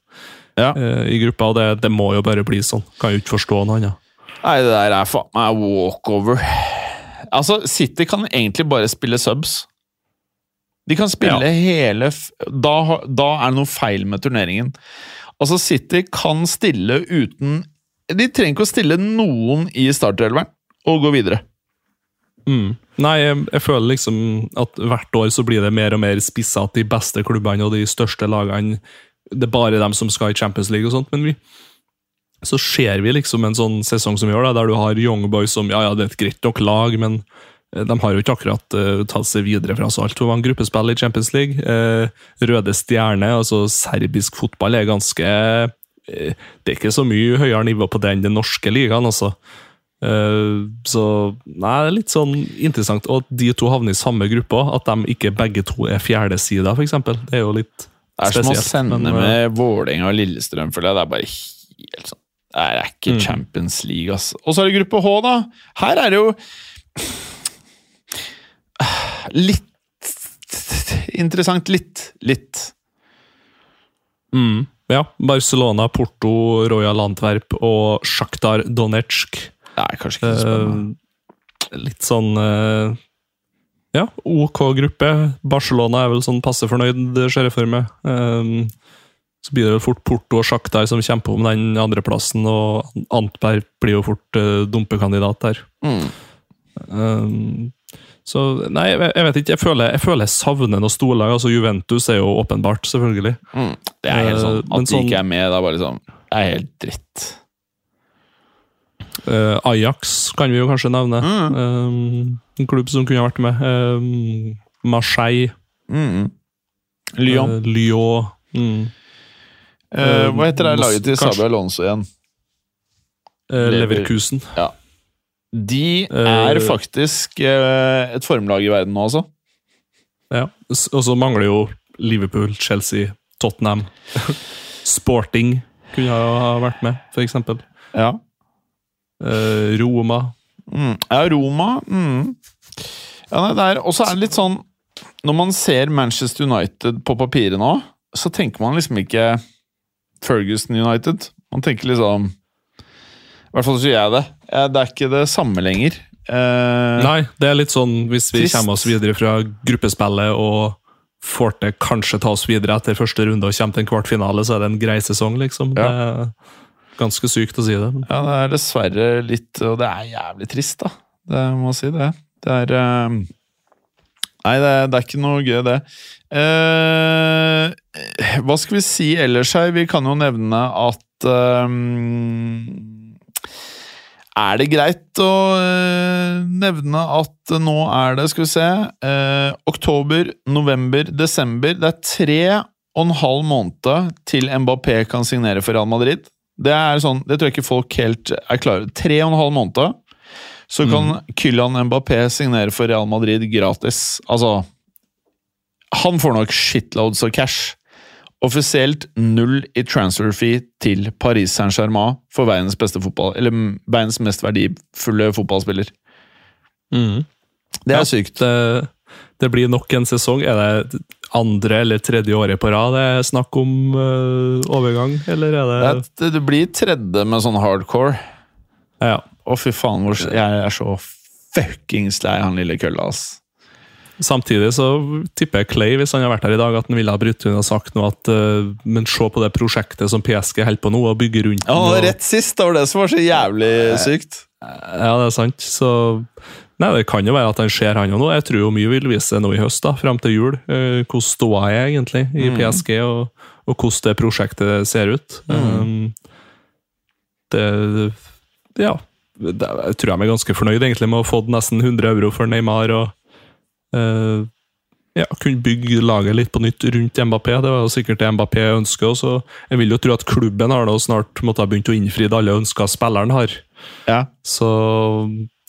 ja. eh, i gruppa. Og det, det må jo bare bli sånn. Kan jo ikke forstå noe annet. Nei, det der er faen meg walkover. Altså, City kan egentlig bare spille subs. De kan spille Ja. hele da, da er det noe feil med turneringen. Altså, City kan stille uten De trenger ikke å stille noen i startelveren og gå videre. Mm. Nei, jeg, jeg føler liksom at hvert år så blir det mer og mer spissa at de beste klubbene og de største lagene Det er bare dem som skal i Champions League og sånt, men vi så ser vi liksom en sånn sesong som vi gjør, da, der du har Young Boys som ja, ja, det er et greit nok lag, men eh, de har jo ikke akkurat uh, tatt seg videre fra så altfor mange gruppespill i Champions League. Uh, Røde Stjerne, altså serbisk fotball, er ganske uh, Det er ikke så mye høyere nivå på det enn den norske ligaen, altså. Eh, så nei, det er litt sånn interessant. Og at de to havner i samme gruppe, at de ikke begge to er fjerdesida, f.eks. Det er jo litt Det er som å sende men, eh, med Vålerenga og Lillestrøm, føler jeg. Det er bare helt sånn Det er ikke Mm. Champions League, ass. Og så er det gruppe H, da. Her er det jo Litt interessant. Litt. Litt. Mm, ja. Barcelona, Porto, Royal Antwerp og Sjaktar Donetsk. Nei, kanskje ikke så spennende. Eh, litt sånn eh, Ja, OK gruppe. Barcelona er vel sånn passe fornøyd, ser jeg for meg. Eh, så blir det vel fort Porto og Sjaktar som kjemper om den andreplassen, og Antberg blir jo fort dumpekandidat der. Mm. Så nei, jeg, vet ikke. Jeg føler jeg, føler jeg savner noe storlag. Altså Juventus er jo åpenbart, selvfølgelig. Mm. Det er helt sånn At de sånn- ikke er med, det er bare liksom Det er helt dritt. Eh, Ajax kan vi jo kanskje nevne. Mm. Eh, en klubb som kunne ha vært med. Eh, Marseille. Mm. Lyon. Lyon. Mm. Hva heter det laget til Sabia Sabi Alonso igjen? Leverkusen. Ja. De er faktisk et formlag i verden nå, altså. Ja. Og så mangler jo Liverpool, Chelsea, Tottenham. Sporting kunne ha vært med, eksempel. Ja. Eh, Roma. Mm. Ja, Roma mm. ja, det er, Og så er det litt sånn Når man ser Manchester United på papiret nå, så tenker man liksom ikke Ferguson United. Man tenker liksom I hvert fall så gjør jeg det. Det er ikke det samme lenger. Uh, Nei, det er litt sånn hvis vi Trist. kommer oss videre fra gruppespillet og får til kanskje ta oss videre etter første runde og kommer til en kvartfinale, så er det en grei sesong, liksom. Det er ganske sykt å si det. Ja, det er dessverre litt Og det er jævlig trist, da. Det må jeg si det. Det er eh, Nei, det, det er ikke noe gøy, det. Eh, hva skal vi si ellers her? Vi kan jo nevne at ehm, Er det greit å eh, nevne at nå er det, skal vi se eh, Oktober, november, desember. Det er tre og en halv måned til Mbappé kan signere for Real Madrid. Det er sånn, det tror jeg ikke folk helt er klare Tre og en halv måned så kan Kylian Mbappé signere for Real Madrid gratis. Altså Han får nok shitloads of cash. Offisielt null i transfer fee til Paris Saint-Germain for verdens beste fotball, eller verdens mest verdifulle fotballspiller. Mm. Det er Ja. sykt. Det, det blir nok en sesong. Er det andre eller tredje året på rad det er snakk om uh, overgang, eller er Det, det, det, det blir tredje med sånn hardcore. Ja. Å, fy faen, hvor, jeg er så fuckings lei han lille kølla, ass. Samtidig så tipper jeg Clay, hvis han har vært her i dag, at han ville ha brutt inn og sagt noe at uh, Men se på det prosjektet som PSG holder på nå, og bygger rundt Ja, og- rett sist, det var det som var så jævlig sykt. Ja, det er sant. Så Nei, Det kan jo være at han ser han òg nå. Jeg tror jo mye vil vise seg nå i høst, da, fram til jul. Eh, hvordan ståa er egentlig i PSG, og, og hvordan det prosjektet ser ut. Um, det Ja. Det, jeg tror jeg er ganske fornøyd egentlig med å ha fått nesten 100 euro for Neymar. og eh, ja, Kunne bygge laget litt på nytt rundt Mbappé. Det var jo sikkert det Mbappé ønsker. Så jeg vil jo tro at klubben har da snart måtte ha begynt å innfri alle ønsker spilleren har. Ja. Så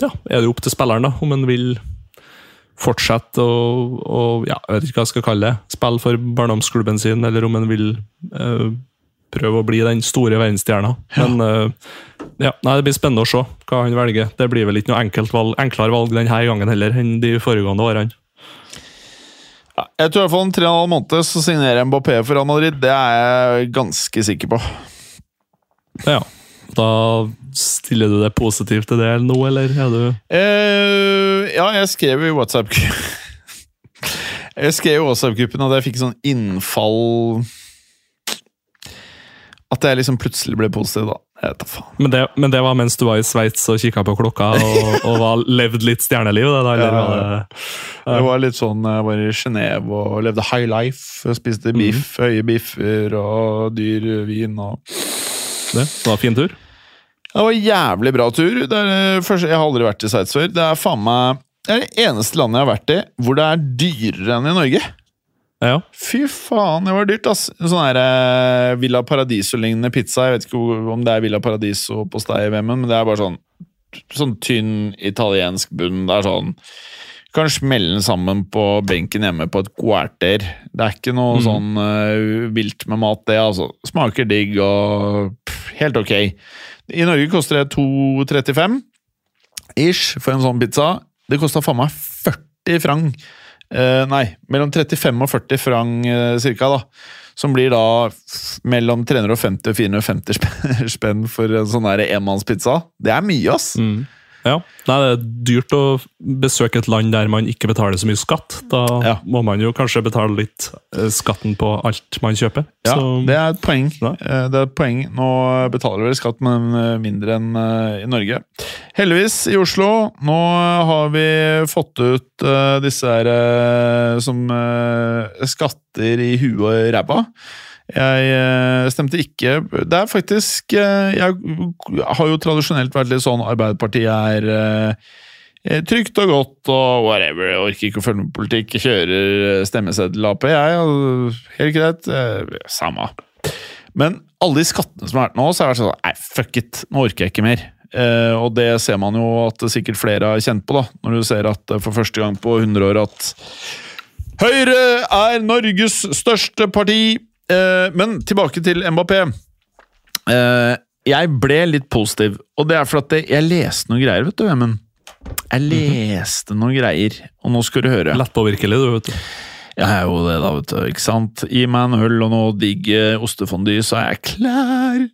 ja, er det opp til spilleren da, om han vil fortsette å, ja, jeg vet ikke hva jeg skal kalle det, spille for barndomsklubben sin, eller om han vil uh, prøve å bli den store verdensstjerna. Men eh, ja, nei, det blir spennende å se hva han velger. Det blir vel ikke noe enkelt valg, enklere valg denne gangen heller enn de foregående årene. Jeg tror i hvert fall om tre og en halv måned så signerer Mbappé for Real Madrid. Det er jeg ganske sikker på. Ja, da stiller du deg positivt til det nå, eller er du uh, ja, jeg skrev i WhatsApp Jeg skrev i WhatsApp-gruppen at jeg fikk sånn innfall At jeg liksom plutselig ble positiv, da. Men det, men det var mens du var i Sveits og kikka på klokka og, og var, levd litt stjerneliv? Det, eller Ja, var ja. det var litt sånn Jeg var i Genéve og levde high life. Jeg spiste biff, høye biffer og dyr vin og det? Det var fin tur? Det var en jævlig bra tur. Er, først, jeg har aldri vært i Sveits før. Det er faen meg Det er det eneste landet jeg har vært i hvor det er dyrere enn i Norge. Ja. Fy faen, det var dyrt, ass. Sånn her eh, Villa Paradiso-lignende pizza. Jeg vet ikke om det er Villa Paradiso på steg i Vemmen, men det er bare sånn Sånn tynn italiensk bunn. Det er sånn Kan smelle den sammen på benken hjemme på et quarter. Det er ikke noe sånn eh, vilt med mat, det, altså. Smaker digg og pff, helt ok. I Norge koster det 2,35 ish for en sånn pizza. Det kosta faen meg 40 frang. Eh, nei, mellom 35 og 40 frang eh, cirka, da. Som blir da mellom 350 og 450 spenn- for en sånn enmannspizza. Det er mye, ass! Mm. Ja. Nei, det er dyrt å besøke et land der man ikke betaler så mye skatt. Da Ja. må man jo kanskje betale litt eh, skatten på alt man kjøper. Ja, Så, det er et poeng. Ja. Eh, Det er et poeng. Nå betaler vi skatt, men eh, mindre enn i Norge. Heldigvis, i Oslo, nå har vi fått ut disse her som skatter i huet og ræva. Jeg eh, stemte ikke Det er faktisk eh, Jeg har jo tradisjonelt vært litt sånn Arbeiderpartiet er eh, trygt og godt og whatever. Jeg orker ikke å følge med politikk. Jeg Kjører stemmeseddel-Ap, jeg. og Helt greit. Samme. Men alle de skattene som har vært nå, så har jeg vært sånn Nei, fuck it. Nå orker jeg ikke mer. Og det ser man jo at sikkert flere har kjent på, da. Når du ser at for første gang på 100 år at Høyre er Norges største parti. Eh, men tilbake til Mbappé. Eh, jeg ble litt positiv, og det er fordi at jeg leste noen greier, vet du, Vemund. Jeg leste noen greier, og nå skal du høre. Lettpåvirkelig, du, vet du. Jeg er jo det, da, vet du. Ikke sant? Gi meg en øl og noe digg eh, ostefondy, så er jeg klar.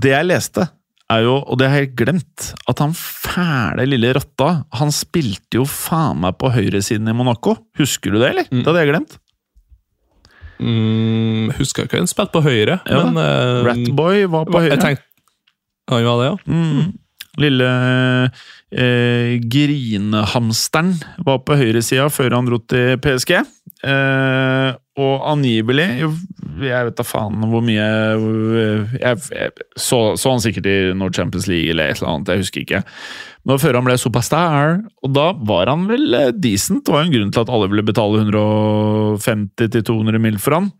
Det jeg leste, er jo, og det har jeg glemt, at han fæle lille rotta, han spilte jo faen meg på høyresiden i Monaco. Husker du det, eller? Mm. Det hadde jeg glemt. Mm, husker ikke han spilte på høyre, Ja, men uh, Ratboy var på høyre. tenkte Han var det, ja? Mm. Lille eh, grinehamsteren var på høyresida før han dro til PSG. Eh, og angivelig jo, Jeg vet da faen hvor mye Jeg, jeg så, så han sikkert i Nord Champions League eller et eller annet, jeg husker ikke. Men før han ble superstar, og da var han vel eh, decent. Det var jo en grunn til at alle ville betale 150-200 mil for han.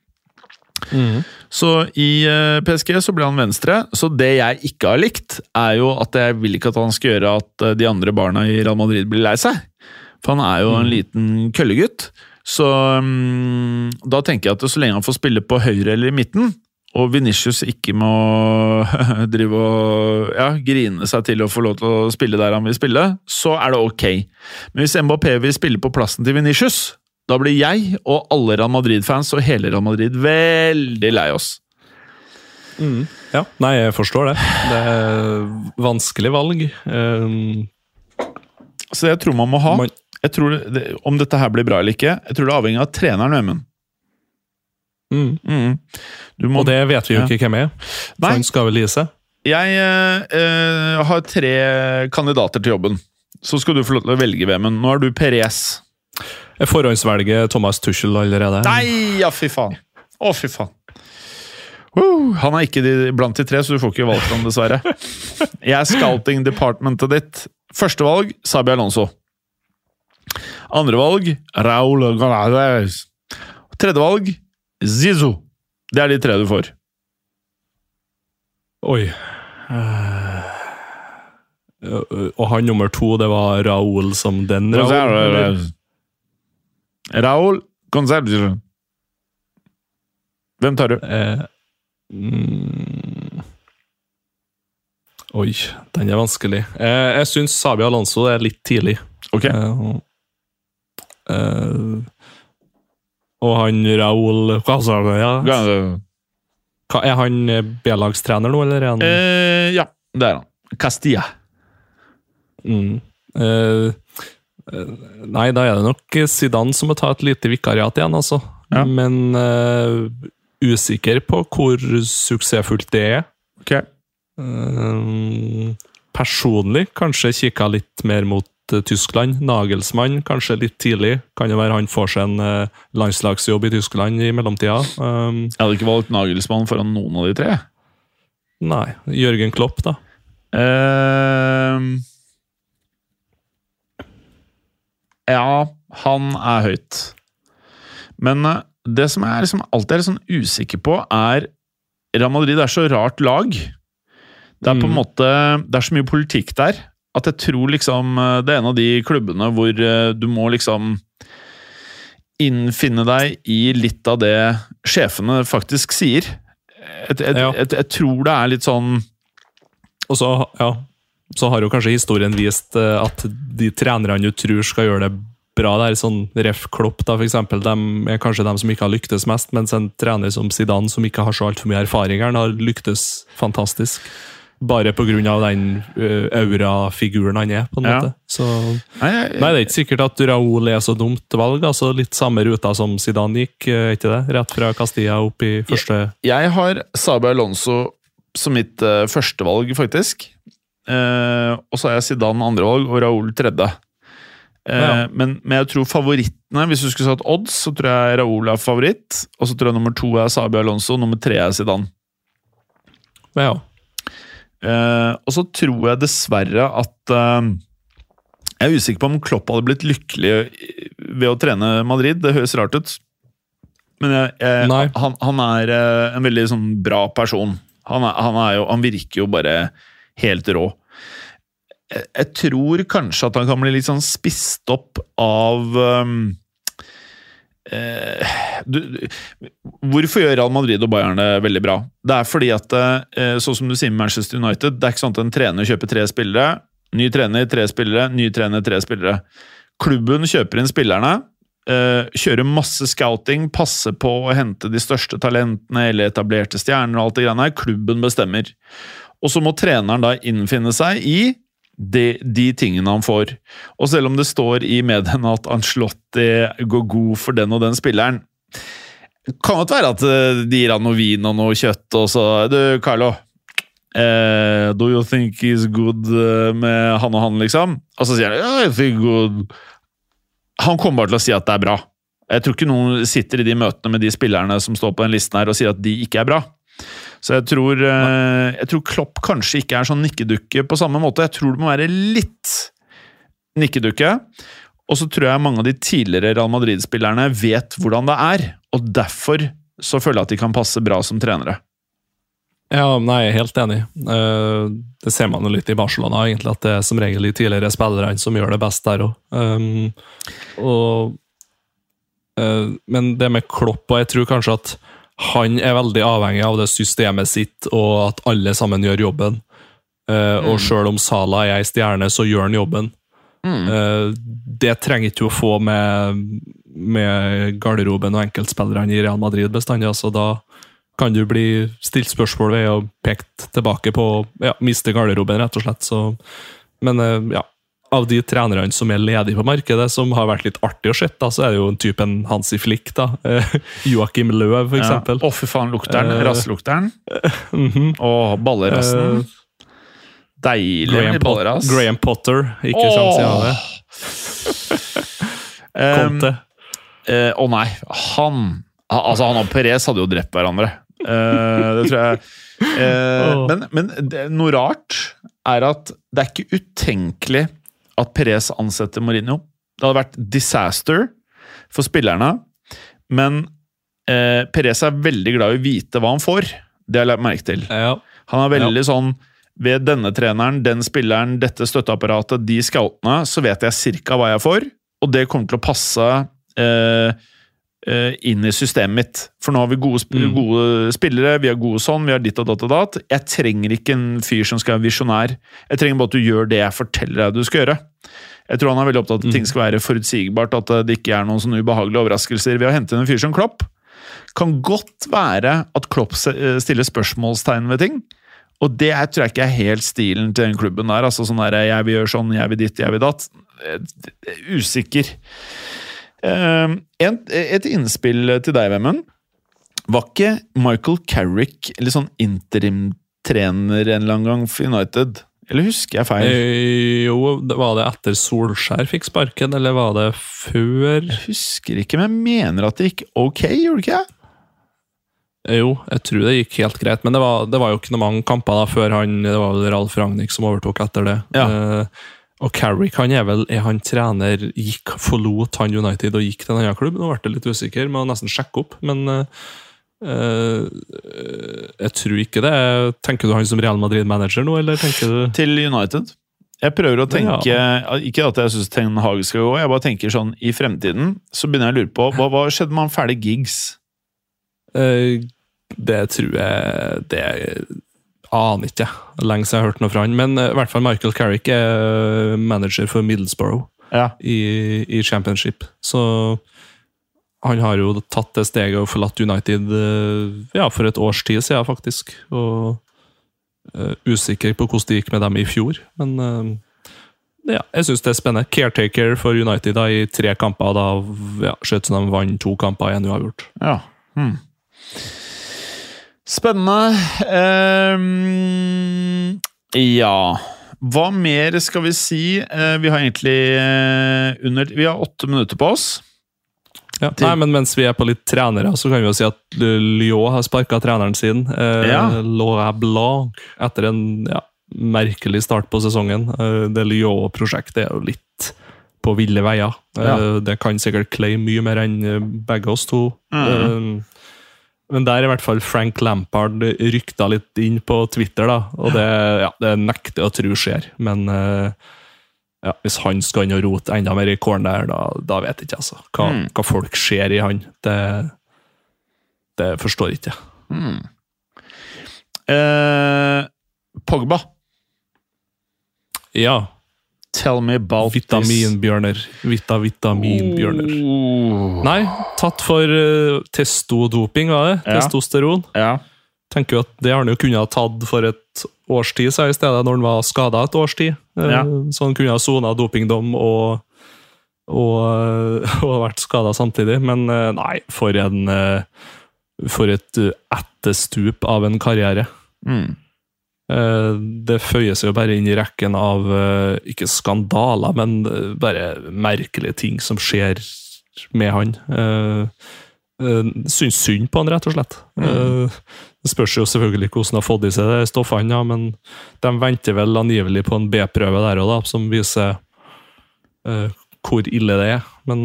Så i eh, PSG så ble han venstre. Så det jeg ikke har likt, er jo at jeg vil ikke at han skal gjøre at eh, de andre barna i Real Madrid blir lei seg. For han er jo en liten køllegutt. Så um, da tenker jeg at så lenge han får spille på høyre eller i midten, og Venitius ikke må drive og ja, grine seg til å få lov til å spille der han vil spille, så er det ok. Men hvis Mbappé vil spille på plassen til Venitius, da blir jeg og alle Real Madrid-fans og hele Real Madrid veldig lei oss. Ja, nei, jeg forstår det. Det er vanskelig valg. Um, Så jeg tror man må ha man, jeg tror det, Om dette her blir bra eller ikke, jeg tror det er avhengig av treneren, Vemund. mm. Mm. Du må- Og det vet vi jo Ja. ikke hvem er. Nei. han skal vel gi seg. Jeg eh, eh, har tre kandidater til jobben. Så skal du få lov til å velge, Vemund. Nå er du Perez. Jeg forhåndsvelger Thomas Tuchel allerede. Nei, ja, fy faen! Å, fy faen. Woo, han er ikke de, blant de tre, så du får ikke valgt ham, dessverre. Jeg er scouting departmentet ditt. Første valg Sabi Alonso. Andre valg Raúl González. Tredje valg Zizou. Det er de tre du får. Oi. Eh, og han nummer to, det var Raúl som den Raúl? eller? Raúl Conservative. Hvem tar du? Eh, mm, oi, den er vanskelig. Eh, jeg syns Sabi Alonso er litt tidlig. Ok. Eh, eh, og han Raúl ja. Hva, Er han eh, B-lagstrener nå, eller er han Uh, ja, det er han. Castilla. mm. Uh, Nei, da er det nok Zidane som må ta et lite vikariat igjen, altså. Ja. Men usikker på hvor suksessfullt det er. Okay. Personlig kanskje kikka litt mer mot Tyskland. Nagelsmann kanskje litt tidlig. Kan jo være han får seg en eh, landslagsjobb i Tyskland i mellomtida. Um, Jeg hadde ikke valgt Nagelsmann foran noen av de tre. nei, Jørgen Klopp, da. Uh, ja, han er høyt. Men eh, det som jeg liksom alltid er sånn usikker på, er Real Madrid er så rart lag. Det er på en Mm. måte Det er så mye politikk der at jeg tror liksom eh, det er en av de klubbene hvor eh, du må liksom innfinne deg i litt av det sjefene faktisk sier. Jeg, jeg, Ja. jeg, jeg tror det er litt sånn Og så, ja, så har jo kanskje historien vist eh, at de trenerne du tror skal gjøre det bra der, sånn Ref Klopp da, for eksempel, de er kanskje dem som ikke har lyktes mest, mens en trener som Zidane, som ikke har så altfor mye erfaring, har lyktes fantastisk. Bare av den uh, aura-figuren han er, på en Ja. måte. Så, Nei, jeg, nei, det er ikke sikkert at Raúl er så dumt valg. altså Litt samme ruta som Zidane gikk, eh, ikke det? Rett fra Castilla opp i første jeg har Sabe Alonso som mitt uh, førstevalg, faktisk. Uh, og så har jeg Zidane andrevalg og Raúl tredje. Eh, Ja. men, men jeg tror favorittene, hvis du skulle satt odds, så tror jeg Raúl er favoritt. Og så tror jeg nummer to er Sabi Alonso, nummer tre er Zidane. Ja. Eh, og så tror jeg dessverre at uh, Jeg er usikker på om Klopp hadde blitt lykkelig ved å trene Madrid. Det høres rart ut. Men jeg, jeg, han, han er uh, en veldig sånn bra person. Han, er, han, er jo, han virker jo bare helt rå. Jeg, jeg tror kanskje at han kan bli litt sånn spist opp av ehm, eh, du, Hvorfor gjør Real Madrid og Bayern det veldig bra? Det er fordi at, eh, sånn som du sier med Manchester United, det er ikke sånn at en trener kjøper tre spillere, ny trener, tre spillere, ny trener, tre spillere. Klubben kjøper inn spillerne, eh, kjører masse scouting, passer på å hente de største talentene eller etablerte stjerner og alt det greiene. Klubben bestemmer. Og så må treneren da innfinne seg i de, de tingene han får. Og selv om det står i mediene at Ancelotti går god for den og den spilleren, kan godt være at eh, de gir han noe vin og noe kjøtt, og så Du, Carlo. Uh, Do you think he's good eh, med han og han, liksom? Og så sier han yeah, I think good. Han kommer bare til å si at det er bra. Jeg tror ikke noen sitter i de møtene med de spillerne som står på den listen her og sier at de ikke er bra. Så jeg tror, eh, jeg tror Klopp kanskje ikke er sånn nikkedukke på samme måte. Jeg tror det må være litt nikkedukke. Og så tror jeg mange av de tidligere Real Madrid-spillerne vet hvordan det er, og derfor så føler jeg at de kan passe bra som trenere. Ja, nei, jeg er helt enig. Eh, det ser man jo litt i Barcelona, egentlig, at det er som regel de tidligere spillerne som gjør det best der òg. Um, eh, Men det med Klopp, og jeg tror kanskje at han er veldig avhengig av det systemet sitt, og at alle sammen gjør jobben. Eh, Og sjøl om Sala er ei stjerne, så gjør han jobben. Eh, Det trenger ikke å få med, med garderoben og enkeltspillerne i Real Madrid bestandig. altså Da kan du bli stilt spørsmål ved og pekt tilbake på ja, miste garderoben, rett og slett. Så, men uh, ja, av de trenerne som er ledige på markedet, som har vært litt artig å se, så er det jo en type en Hansi Flick. da. Eh, Joakim Løv, for Ja. Å, fy faen, lukteren. Eh, Rasslukteren. -hmm. Og ballerassen. Uh, Deilig Graham, med Pot ballerass. Graham Potter, ikke sant, sier han det. Um, Conte. eh, Å nei, han Altså, han og Perez hadde jo drept hverandre. Uh, det tror jeg. Uh, men men det, noe rart er at det er ikke utenkelig at Perez ansetter Mourinho. Det hadde vært disaster for spillerne, men eh, Perez er veldig glad i å vite hva han får. Det har jeg lagt merke til. Ja. Han er veldig sånn Ved denne treneren, den spilleren, dette støtteapparatet, de scoutene, så vet jeg cirka hva jeg får, og det kommer til å passe eh, inn i systemet mitt. For nå har vi gode, sp Mm. gode spillere, vi har gode sånn, vi har ditt og datt og datt. Jeg trenger ikke en fyr som skal være visjonær. Jeg trenger bare at du gjør det jeg forteller deg du skal gjøre. Jeg tror han er veldig opptatt av at ting skal være forutsigbart, at det ikke er noen sånne ubehagelige overraskelser ved å hente inn en fyr som Klopp. Kan godt være at Klopp eh, stiller spørsmålstegn ved ting. Og det er, tror jeg ikke er helt stilen til den klubben der. altså sånn der, Jeg vil gjøre sånn, jeg vil ditt, jeg vil datt. Eh, Usikker. Eh, en, et innspill til deg, Vemund. Var ikke Michael Carrick litt sånn interimtrener en eller annen gang for United? Eller husker jeg feil? Eh, Jo, var det etter Solskjær fikk sparken, eller var det før? Jeg husker ikke, men jeg mener at det gikk ok, gjorde det ikke? Jo, jeg tror det gikk helt greit, men det var, det var jo ikke noe mange kamper da før han Det var vel Ralf Ragnhild som overtok etter det. Ja. Eh, og Carrick han er vel er han trener gikk, Forlot han United og gikk til en annen klubb? Nå ble jeg litt usikker, må nesten sjekke opp. Men eh, eh, jeg tror ikke det. Tenker du han som Real Madrid-manager nå, eller tenker du Til United. Jeg prøver å tenke Ikke at jeg syns Ten Hag skal gå, jeg bare tenker sånn i fremtiden så begynner jeg å lure på hva, hva skjedde med han ferdig gigs? Uh, Det tror jeg Det aner ikke. Lenge siden jeg har hørt noe fra han. Men eh, i hvert fall Michael Carrick er manager for Middlesbrough Ja. i, i Championship. Så han har jo tatt det steget og forlatt United eh, ja, for et års tid siden, faktisk. Og uh, usikker på hvordan det gikk med dem i fjor. Men uh, ja, jeg syns det er spennende. Caretaker for United da, i tre kamper. Da ja, skjøt som de vant to kamper i en uavgjort. ja. Hmm. Spennende. Um, ja Hva mer skal vi si? Uh, vi har egentlig uh, under Vi har åtte minutter på oss. Ja. Nei, men mens vi er på litt trenere, så kan vi jo si at Lyon har sparka treneren sin. Uh, Ja. Laurent Blanc, etter en ja, merkelig start på sesongen. Uh, det Lyon-prosjektet er jo litt på ville veier. Eh, Ja. det kan sikkert Clay mye mer enn eh, begge oss to. Mhm. Men der er i hvert fall Frank Lampard rykta litt inn på Twitter, da. Og det, ja, det nekter jeg å tro skjer. Men eh, ja, hvis han skal inn og rote enda mer i kålen der, da, da vet jeg ikke altså. hva, Mm. hva folk ser i han. Det, det forstår jeg ikke. Mm. Eh, Pogba, Ja, tell me about vitaminbjørner. Vita, vitaminbjørner. Oh. Nei, tatt for uh, testodoping, var det? Ja. Testosteron. Ja. Tenker jo at Det har han jo kunnet ha tatt for et års tid, i stedet, når han var skada et års tid. Eh, Ja. Så han kunne ha sona dopingdom og, og, og vært skada samtidig. Men eh, nei, for en eh, For et eh, etterstup av en karriere. Mm. Eh, det føyer seg jo bare inn i rekken av eh, ikke skandaler, men eh, bare merkelige ting som skjer med han. Syns synd på han, rett og slett. Mm. Det spørs jo selvfølgelig hvordan han har fått i seg de stoffene, ja, men de venter vel angivelig på en B-prøve der òg, som viser hvor ille det er. Men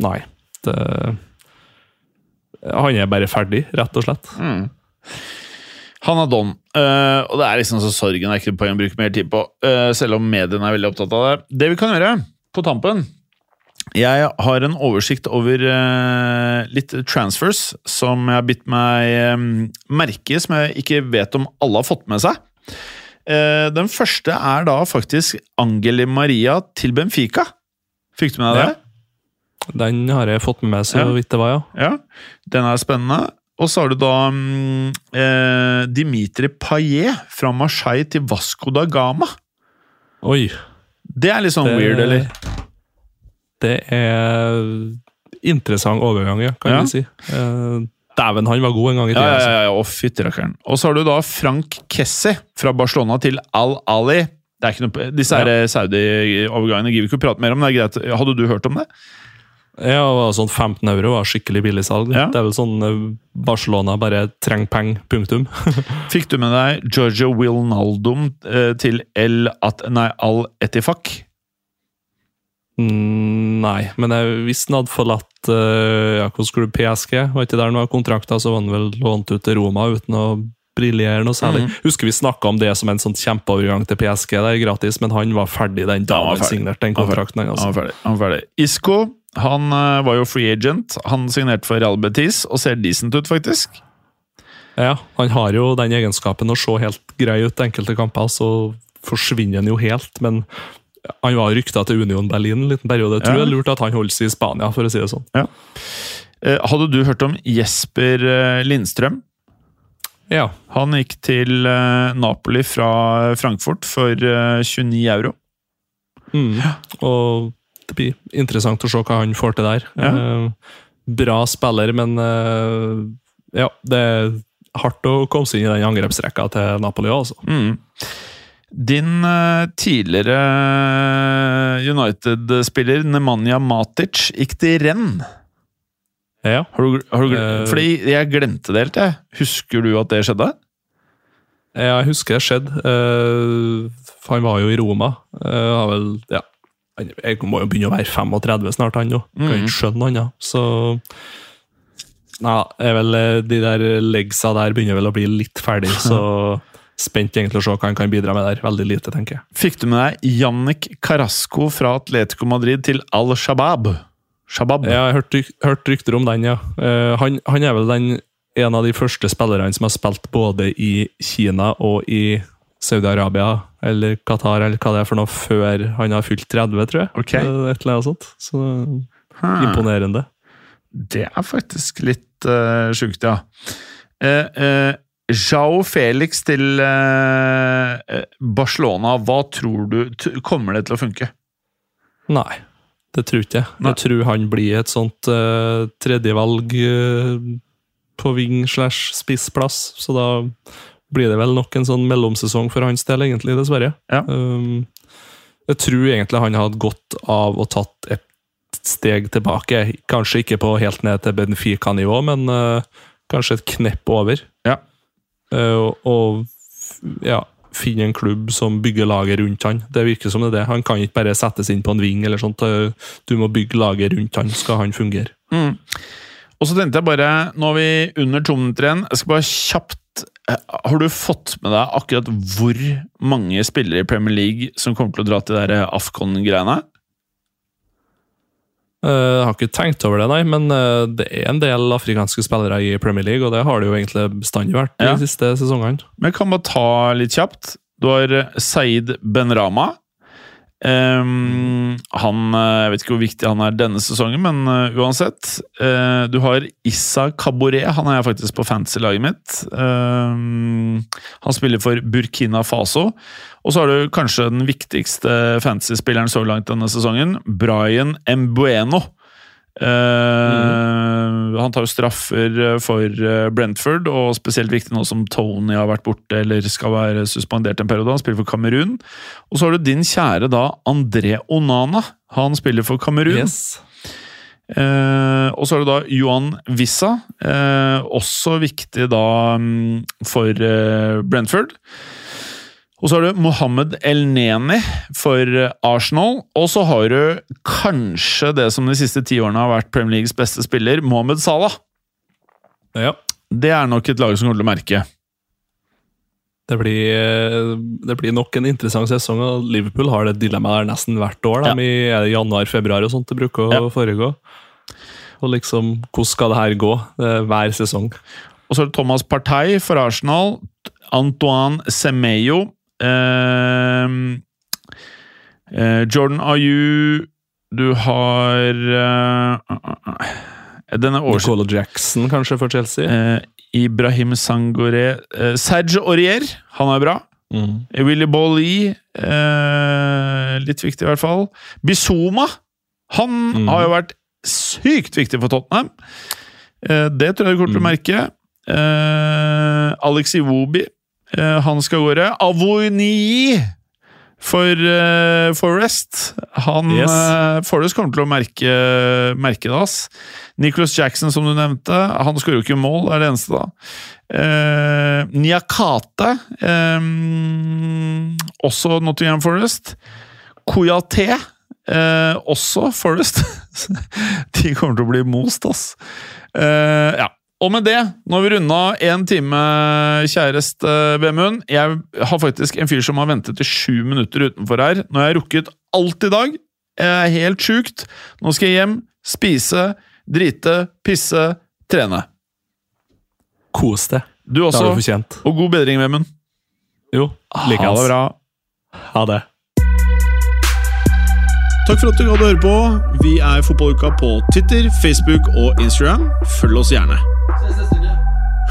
nei. Det, han er bare ferdig, rett og slett. Mm. Han er don, uh, og det er liksom så sorgen er ikke poeng å bruke mer tid på, uh, selv om mediene er veldig opptatt av det. Det vi kan gjøre på tampen Jeg har en oversikt over uh, litt transfers som jeg har bitt meg um, merke, som jeg ikke vet om alle har fått med seg. den første er da faktisk Angeli Maria til Benfica. Fikk du med deg det? Ja. Den har jeg fått med meg så vidt det var, ja. ja. Den er spennende. Og så har du da mm, eh, Dimitri Payet fra Marseille til Vasco da Gama. Oi. Det er litt sånn det, weird, eller? Det er interessant overgang, ja, kan ja. vi si. Eh, Dæven, han var god en gang i tida. Ja, ja, ja, altså. Og så har du da Frank Kessi fra Barcelona til Al-Ali. Disse ja. Saudi-overgangene gidder vi ikke å prate mer om. det er greit. Hadde du hørt om det? Ja, sånn 15 euro var skikkelig billig salg. Ja. Det er vel sånn eh, Barcelona bare trenger penger, punktum. Fikk du med deg Giorgio Wilnaldum eh, til El At Nei, Al Etifak? Mm, nei, men jeg visste han hadde forlatt uh, Jakobs klubb PSG? Var ikke der han var kontrakta, så var han vel lånt ut til Roma uten å briljere noe særlig. Mm. Husker vi snakka om det som en sånn kjempeovergang til PSG, der gratis, men han var ferdig den dagen han signerte den kontrakten. Altså. Han var ferdig. Han var ferdig. Isco han uh, var jo free agent. Han signerte for Real Betis og ser decent ut, faktisk. Ja, han har jo den egenskapen å se helt grei ut enkelte kamper, så forsvinner han jo helt. Men han var rykta til Union Berlin en liten periode. Jeg tror ja. det er lurt at han holdes i Spania, for å si det sånn. Ja. Uh, hadde du hørt om Jesper uh, Lindstrøm? Ja. Han gikk til Napoli fra Frankfurt for 29 euro. Mm. Og det blir interessant å se hva han får til der. Ja. Eh, bra spiller, men eh, ja, det er hardt å komme seg inn i den angrepsrekka til Napoli òg, altså. Mm. Din uh, tidligere United-spiller Nemanja Matic gikk til renn. Ja. Har du, har du, fordi jeg glemte det helt, jeg. Husker du at det skjedde? Ja, jeg husker det skjedde. Uh, han var jo i Roma. Uh, har vel ja, jeg må jo begynne å være 35 snart, han jo. Kan ikke skjønne annet. ja. Så er vel, eh, de der legsa der begynner vel å bli litt ferdig, så spent egentlig å se hva han kan bidra med der. Veldig lite, tenker jeg. Fikk du med deg Jannik Carasco fra Atletico Madrid til Al-Shabaab? Shabab. Ja, jeg har hørt, rykter om den, ja. Uh, han, han, er vel den, en av de første spillerne som har spilt både i Kina og i Saudi-Arabia eller Qatar eller hva det er for noe, før han har fylt 30, tror jeg. Okay. Et eller annet sånt. Så hmm. imponerende. Det er faktisk litt uh, sjukt, ja. Uh, uh, Jao Felix til uh, Barcelona, hva tror du Kommer det til å funke? Nei, det tror ikke jeg. Jeg tror han blir et sånt uh, tredjevalg på wing slash spissplass, så da blir det vel nok en sånn mellomsesong for hans del, egentlig, dessverre. Ja. Um, jeg tror egentlig han hadde godt av å tatt et steg tilbake. Kanskje ikke på helt ned til Benfica-nivå, men uh, kanskje et knepp over. Ja. Uh, og ja, finne en klubb som bygger laget rundt han. Det virker som det er det. Han kan ikke bare settes inn på en ving. eller sånt. Du må bygge laget rundt han, skal han fungere. Mm. Og så tenkte jeg bare, Nå er vi under to minutter igjen. Jeg skal bare kjapt har du fått med deg akkurat hvor mange spillere i Premier League som kommer til å dra til de Afcon-greiene? Eh, jeg har ikke tenkt over det, nei, men eh, det er en del afrikanske spillere i Premier League, og det har det jo egentlig bestandig vært de ja. siste sesongene. Men jeg kan bare ta litt kjapt. Du har Saeed Benrama. Um, han, eh, Jeg vet ikke hvor viktig han er denne sesongen, men uh, uansett. Uh, du har Issa Kabore. Han er faktisk på fantasy-laget mitt. Um, han spiller for Burkina Faso. Og så har du kanskje den viktigste fantasy-spilleren så langt denne sesongen, Brian Mbueno. Uh, mm. han tar jo straffer eh, for eh, Brentford, og spesielt viktig nå som Tony har vært borte eller skal være suspendert en periode. Han spiller for Kamerun. Og så har du din kjære da André Onana. Han spiller for Kamerun. Yes. Uh, og så har du da Johan Wissa, uh, også viktig da um, for Brentford. Og så har du Mohammed El Neni for eh, Arsenal. Og så har du kanskje det som de siste ti årene har vært Premier Leagues beste spiller, Mohammed Salah. Ja. Det er nok et lag som kommer til å merke. Det blir, det blir nok en interessant sesong, og Liverpool har det dilemmaet der nesten hvert år. Ja. I er januar-februar og sånt det bruker å Ja. foregå. Og liksom, hvordan skal det her gå eh, hver sesong? Og så er det Thomas Partey for Arsenal. Antoine Semeyo. Eh, eh, Jordan Ayu Du har eh, Denne års... Nicola Jackson kanskje for Chelsea? Eh, Ibrahim Sangore Serge Aurier, han er bra. Mm. Willy Bolly, litt viktig i hvert fall. Bizoma, han mm. har jo vært sykt viktig for Tottenham. Det tror jeg du kommer til å merke. Alexi eh, han skal av gårde. Avonii for uh, Forest. Han Yes. uh, Forest kommer til å merke, merke det, ass. Nicholas Jackson, som du nevnte, han skårer jo ikke mål, er det eneste, da. Uh, Niakate, um, også Nottingham Forest. Koyate, uh, også Forest. De kommer til å bli most, ass. Eh, ja. Og med det, nå har vi runda én time, kjæreste Vemund. Jeg har faktisk en fyr som har ventet til sju minutter utenfor her. Nå har jeg rukket alt i dag. Jeg er helt sjukt. Nå skal jeg hjem, spise, drite, pisse, trene. Kos deg. Du Det har også. du fortjent. Og god bedring, Vemund. Jo, Ha det bra. Ha det. Takk for at du gadd å høre på. Vi er Fotballuka på Twitter, Facebook og Instagram. Følg oss gjerne.